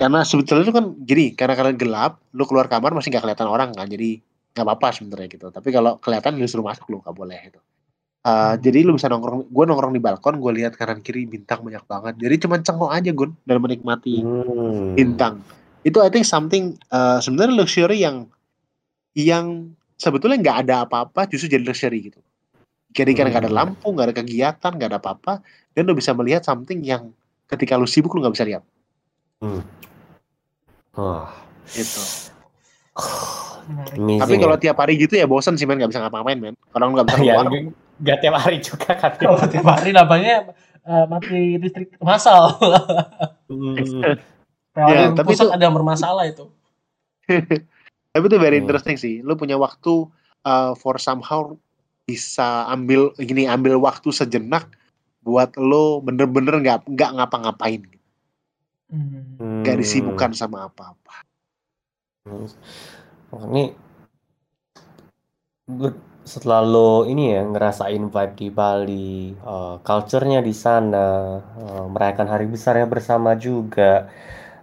karena sebetulnya itu kan jadi karena karena gelap lu keluar kamar masih nggak kelihatan orang kan jadi nggak apa-apa sebenarnya gitu tapi kalau kelihatan lu suruh masuk lu nggak boleh itu Uh, jadi lu bisa nongkrong gue nongkrong di balkon gue lihat kanan kiri bintang banyak banget jadi cuman cengok aja gun dan menikmati Hmm. bintang itu I think something uh, sebenarnya luxury yang yang sebetulnya nggak ada apa-apa justru jadi luxury gitu jadi karena nggak ada Hmm. lampu nggak ada kegiatan nggak ada apa-apa dan lu bisa melihat something yang ketika lu sibuk lu nggak bisa lihat Hmm. Gitu Menarik. Amazing tapi kalau ya. tiap hari gitu ya bosan sih men nggak bisa ngapa-ngapain men kalau lu nggak bisa ya, keluar gak tiap hari juga kan. Kalau tiap hari namanya eh, mati listrik massal. Hmm. Ya, tapi pusat itu- ada yang bermasalah itu. tapi itu very Hmm. interesting sih lu punya waktu uh, for somehow bisa ambil gini ambil waktu sejenak buat lo bener-bener nggak nggak ngapa-ngapain Hmm. nggak Hmm. disibukkan sama apa-apa Hmm. Oh, Ini setelah lo ini ya ngerasain vibe di Bali, eh, culture-nya di sana, eh, merayakan hari besarnya bersama juga,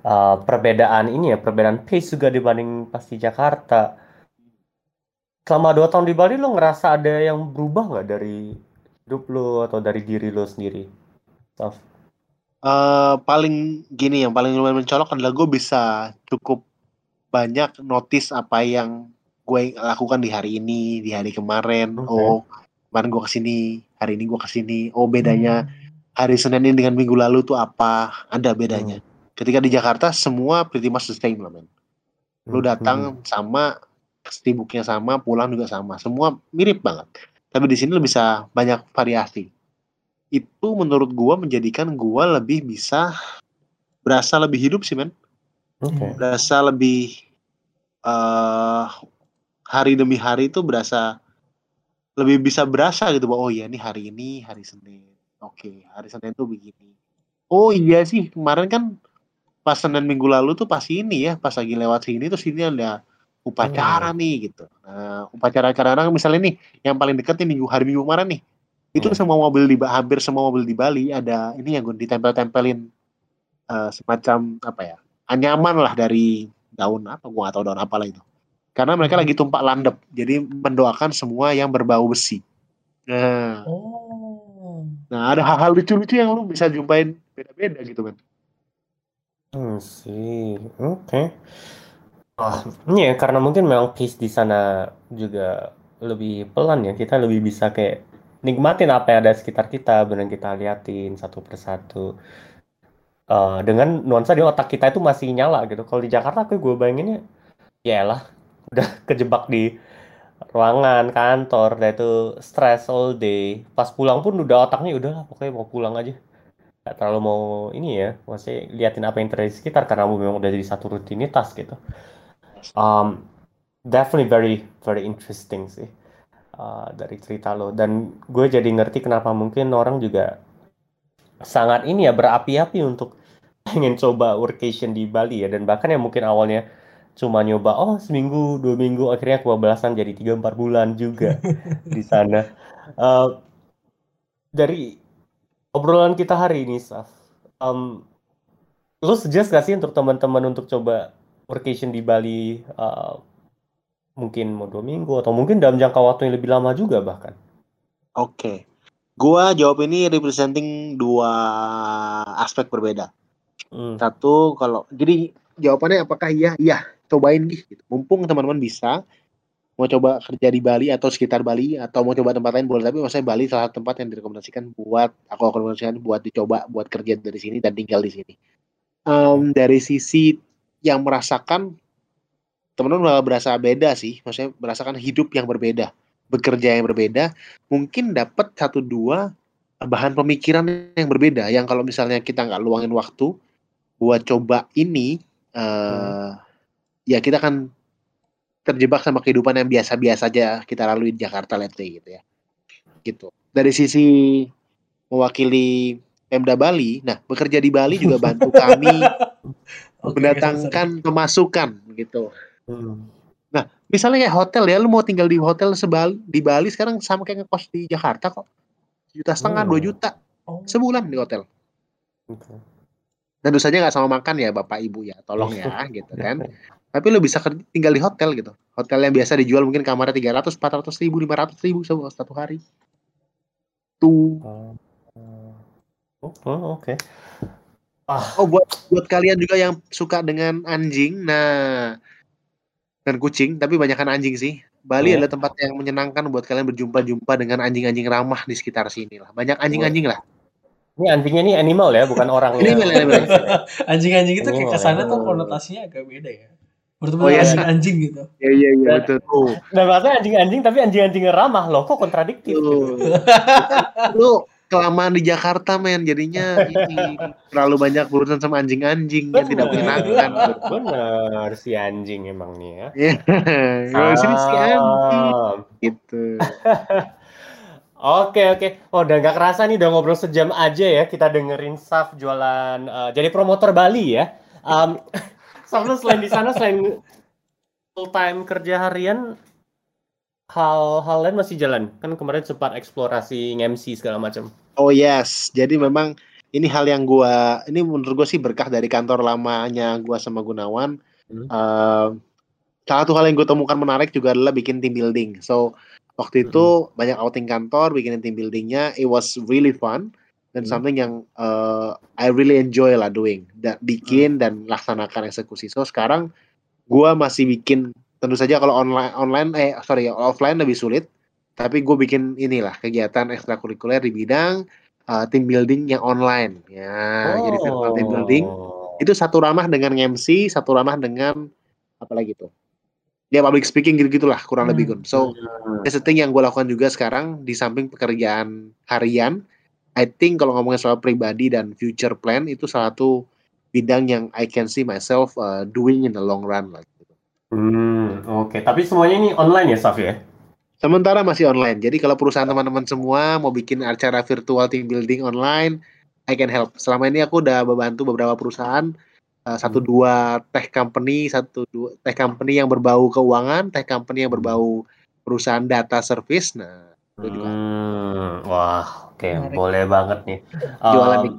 eh, perbedaan ini ya, perbedaan pace juga dibanding pas di Jakarta. Selama dua tahun di Bali lo ngerasa ada yang berubah nggak dari hidup lo atau dari diri lo sendiri? Taf? Eh, paling gini yang paling lumayan mencolok adalah gue bisa cukup banyak notice apa yang gue lakukan di hari ini di hari kemarin. Oke. oh kemarin gue ke sini hari ini gue ke sini. Oh bedanya Hmm. hari Senin ini dengan minggu lalu tuh apa? Ada bedanya. Ketika di Jakarta semua pretty much the same lah men. Lu Hmm. datang sama sibuknya sama pulang juga sama. Semua mirip banget. Tapi di sini lu bisa banyak variasi. Itu menurut gua menjadikan gua lebih bisa berasa lebih hidup sih men. Oke. berasa lebih eh hari demi hari itu berasa lebih bisa berasa gitu bahwa oh iya ini hari ini hari Senin. Oke hari Senin tuh begini. Oh iya sih kemarin kan pas Senin minggu lalu tuh pas ini ya pas lagi lewat sini tuh sini ada upacara nih gitu. Nah upacara kadang misalnya nih yang paling dekat nih minggu hari minggu kemarin nih itu Hmm. semua mobil di hampir semua mobil di Bali ada ini yang gue ditempel-tempelin uh, semacam apa ya anyaman lah dari daun apa gua atau daun apalah itu karena mereka Hmm. lagi tumpak landep jadi mendoakan semua yang berbau besi nah Oh. nah ada hal-hal lucu-lucu yang lu bisa jumpain beda-beda gitu kan Hmm, sih. Oke. Ah, ini ya karena mungkin memang pace di sana juga lebih pelan ya. Kita lebih bisa kayak nikmatin apa yang ada di sekitar kita, benar kita liatin satu persatu. Eh, dengan nuansa di otak kita itu masih nyala gitu. Kalau di Jakarta aku gue bayanginnya ya lah udah kejebak di ruangan kantor, dan itu stress all day. Pas pulang pun udah otaknya udah lah pokoknya mau pulang aja. Gak terlalu mau ini ya, maksudnya liatin apa yang terjadi di sekitar karena memang udah jadi satu rutinitas gitu. Um, definitely very very interesting sih uh, dari cerita lo dan gue jadi ngerti kenapa mungkin orang juga sangat ini ya berapi-api untuk pengen coba workation di Bali ya dan bahkan yang mungkin awalnya cuma nyoba oh seminggu dua minggu akhirnya kebablasan jadi tiga empat bulan juga di sana. Uh, dari obrolan kita hari ini, Saf, um, lo suggest gak sih untuk teman-teman untuk coba workation di Bali uh, mungkin mau dua minggu atau mungkin dalam jangka waktu yang lebih lama juga bahkan? Oke. Gua jawab ini representing dua aspek berbeda. Hmm. Satu kalau jadi jawabannya apakah iya? Iya, cobain gitu. Mumpung teman-teman bisa mau coba kerja di Bali atau sekitar Bali atau mau coba tempat lain boleh tapi maksudnya Bali salah satu tempat yang direkomendasikan buat aku rekomendasikan buat dicoba buat kerja dari sini dan tinggal di sini. Em, dari sisi yang merasakan teman-teman malah berasa beda sih, maksudnya merasakan hidup yang berbeda, bekerja yang berbeda, mungkin dapat satu dua bahan pemikiran yang berbeda yang kalau misalnya kita nggak luangin waktu buat coba ini eh ya kita akan terjebak sama kehidupan yang biasa-biasa aja kita lalui di Jakarta let's say gitu ya gitu dari sisi mewakili Pemda Bali nah bekerja di Bali juga bantu kami Oke, mendatangkan pemasukan gitu Hmm. misalnya kayak hotel ya lu mau tinggal di hotel sebal di Bali sekarang sama kayak ngekos di Jakarta kok juta setengah Hmm. dua juta Oh. sebulan di hotel Oke. tentu saja nggak sama makan ya bapak ibu ya tolong ya gitu kan tapi lu bisa tinggal di hotel gitu hotel yang biasa dijual mungkin kamarnya 300 400 ribu 500 ribu satu hari tuh Oh, oh, oh, oke. Ah, oh buat buat kalian juga yang suka dengan anjing nah dan kucing tapi banyakkan anjing sih Bali Iya. adalah tempat yang menyenangkan buat kalian berjumpa-jumpa dengan anjing-anjing ramah di sekitar sini lah banyak anjing-anjing lah ini anjingnya ini animal ya, bukan orang ya. Animal, animal. Anjing-anjing itu kayak Oh, ke sana ya. tuh konotasinya agak beda ya. Bertemu Oh, iya, dengan anjing gitu. iya iya iya betul tuh Dan maksudnya anjing-anjing tapi anjing-anjing ramah loh, kok kontradiktif gitu. Tuh. lu kelamaan di Jakarta men jadinya ini terlalu banyak berurusan sama anjing-anjing yang tidak menyenangkan Bener si anjing emang nih ya. Iya. Di sini si anjing gitu Oke oke. Oh udah nggak kerasa nih udah ngobrol sejam aja ya kita dengerin Saf jualan eh, jadi promotor Bali ya. Um, Lu selain di sana selain full time kerja harian hal-hal lain masih jalan. Kan kemarin sempat eksplorasi MC segala macam. oh yes. Jadi memang ini hal yang gua ini menurut gua sih berkah dari kantor lamanya gua sama Gunawan. Hmm. Eh, salah satu hal yang gue temukan menarik juga adalah bikin team building. So waktu itu banyak outing kantor bikin team buildingnya. It was really fun dan Hmm. something yang uh, I really enjoy lah doing da- bikin dan laksanakan eksekusi so sekarang gua masih bikin tentu saja kalau online online eh sorry offline lebih sulit tapi gue bikin inilah kegiatan ekstrakurikuler di bidang uh, team building yang online ya jadi virtual team building Oh. itu satu ramah dengan MC satu ramah dengan apa lagi tuh ya public speaking gitu gitulah kurang Hmm. lebih Gun. so Hmm. that's the thing yang gue lakukan juga sekarang di samping pekerjaan harian I think kalau ngomongin soal pribadi dan future plan itu salah satu bidang yang I can see myself uh, doing in the long run lah gitu. Hmm, oke. Tapi semuanya ini online ya, Saf ya? Sementara masih online. Jadi kalau perusahaan teman-teman semua mau bikin acara virtual team building online, I can help. Selama ini aku udah membantu beberapa perusahaan uh, satu dua tech company, satu dua tech company yang berbau keuangan, tech company yang berbau perusahaan data service. Nah, itu juga. Hmm, wah, oke, Menarik. boleh banget nih. Jualan Um, nih.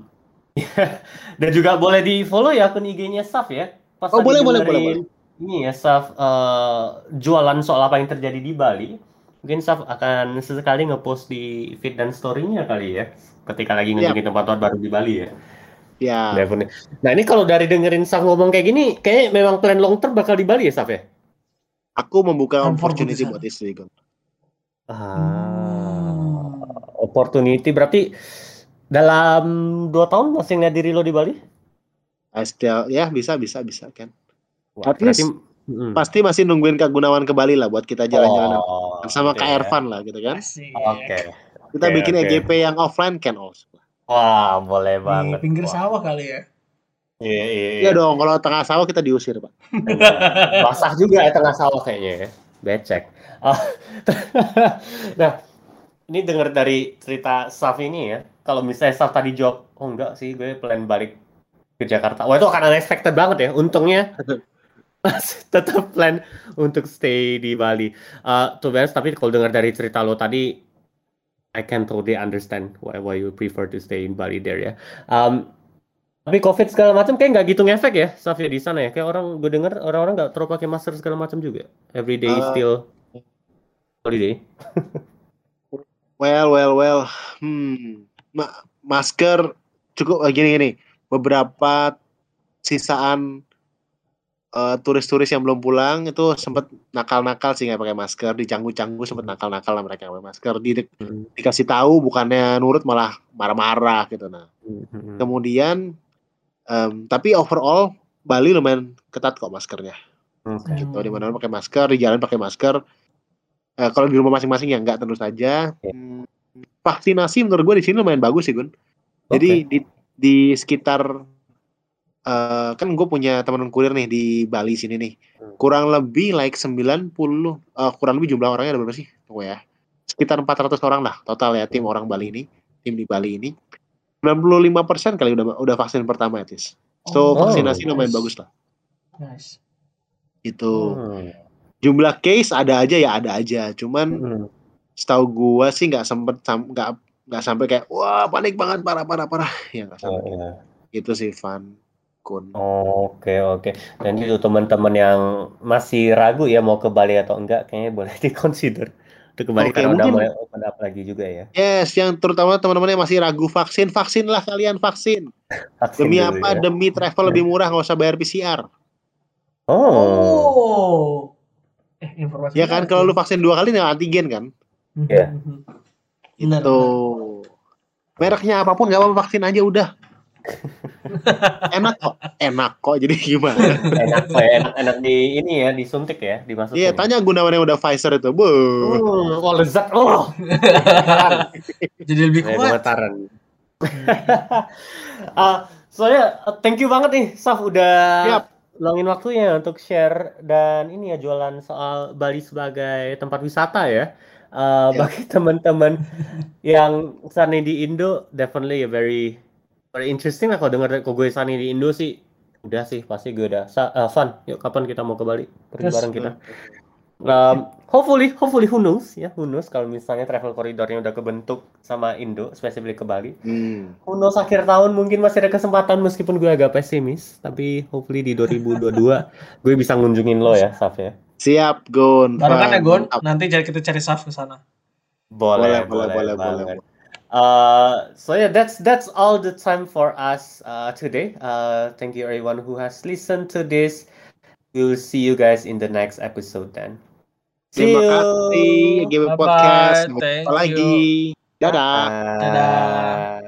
Dan juga boleh di follow ya akun IG-nya Saf ya. Pas Oh, boleh, boleh, boleh, Ini ya Saf eh, jualan soal apa yang terjadi di Bali. Mungkin Saf akan sesekali ngepost di feed dan story-nya kali ya. Ketika lagi Iya. ngunjungin tempat-tempat baru di Bali ya. Ya, Definitely. Nah ini kalau dari dengerin Saf ngomong kayak gini, kayak memang plan long term bakal di Bali ya Saf ya? aku membuka opportunity buat istri Gon. Ah, opportunity berarti dalam dua tahun masih ngeliat diri lo di Bali? I still, ya bisa, bisa, bisa kan. Wah, At least mm. Pasti masih nungguin Kak Gunawan ke Bali lah buat kita jalan-jalan Oh, sama gitu Kak. Ervan lah gitu kan. Oke. Kita Oke, bikin oke. EGP yang offline can also. Wah, boleh Di banget. pinggir Wah. sawah kali ya. Iya, iya, iya. Iya dong, kalau tengah sawah kita diusir, Pak. Basah juga ya tengah sawah kayaknya ya. Becek. Oh, nah, ini dengar dari cerita Saf ini ya. Kalau misalnya Saf tadi jawab, oh enggak sih, gue plan balik ke Jakarta. Wah, itu akan unexpected banget ya. Untungnya masih tetap plan untuk stay di Bali. Uh, to be honest, tapi kalau dengar dari cerita lo tadi, I can totally understand why why you prefer to stay in Bali there ya. Um, tapi COVID segala macam kayak nggak gitu ngefek ya, Saf ya di sana ya. Kayak orang gue denger orang-orang nggak terlalu pakai masker segala macam juga. Every day Uh, still holiday. Well, well, well. Hmm. Ma- masker cukup eh, gini gini. Beberapa sisaan eh, turis-turis yang belum pulang itu sempat nakal-nakal sih nggak pakai masker, dicanggu-canggu sempat nakal-nakal lah mereka pakai masker. Di, Hmm. dikasih tahu bukannya nurut malah marah-marah gitu. Nah, Hmm. kemudian em, tapi overall Bali lumayan ketat kok maskernya. Oke. Gitu di mana pakai masker, di jalan pakai masker. Eh, kalau di rumah masing-masing ya enggak tentu saja. Hmm, vaksinasi menurut gue di sini lumayan bagus sih Gun. Jadi di di sekitar eh, kan gue punya teman kurir nih di Bali sini nih. Hmm. Kurang lebih like 90 eh, kurang lebih jumlah orangnya ada berapa sih? Tunggu ya. Sekitar 400 orang lah total ya tim orang Bali ini, tim di Bali ini. 95% kali udah udah vaksin pertama ya, Tis. So Oh, vaksinasi lumayan nice. bagus lah. Nice. Itu Hmm. Jumlah case ada aja ya ada aja. Cuman Hmm. setahu gua sih nggak sempet sam- nggak nggak sampai kayak wah panik banget parah parah parah ya nggak Oh, sampai iya. itu sih fun kun Oke oke. Dan itu teman-teman yang masih ragu ya mau ke Bali atau enggak, kayaknya boleh diconsider untuk ke Bali Oke, karena udah mungkin- mulai open up lagi juga ya. yes yang terutama teman-teman yang masih ragu vaksin vaksin lah kalian vaksin Vaksin demi apa ya. demi travel lebih murah nggak usah bayar PCR Oh. Oh. Eh, informasi. ya kan kalau lu vaksin dua kali nih antigen kan Iya. Itu mereknya apa pun nggak apa-apa vaksin aja udah enak kok enak kok jadi gimana Enak kok ya, enak-enak di ini ya, disuntik ya, dimasukin. iya tanya Gunawan yang udah Pfizer itu bu Hmm, oh lezat. Oh. Jadi lebih kuat. gemetaran. Ah, soalnya uh, thank you banget nih Saf udah Siap. Luangin waktunya untuk share dan ini ya jualan soal Bali sebagai tempat wisata ya. Uh, Ya. Bagi teman-teman yang sana di Indo, definitely a very very interesting lah kalau dengar kok gue sana di Indo sih. Udah sih pasti gue udah. Sa uh, fun. Yuk kapan kita mau ke Bali? Pergi Yes. bareng kita. Um, hopefully, hopefully who knows ya, who knows kalau misalnya travel koridornya udah kebentuk sama Indo, spesifik ke Bali. Hmm. Who knows akhir tahun mungkin masih ada kesempatan meskipun gue agak pesimis, tapi hopefully di 2022 gue bisa ngunjungin lo ya, Saf ya. siap Gun Barengan ya Fun. Gon. Nanti jadi kita cari Saf ke sana. Boleh, boleh boleh boleh banget. Uh, so yeah, that's that's all the time for us uh, today. Uh, thank you everyone who has listened to this. We'll see you guys in the next episode then. See Terima you. kasih Bye-bye. Podcast. Sampai jumpa lagi. Dadah. Dadah.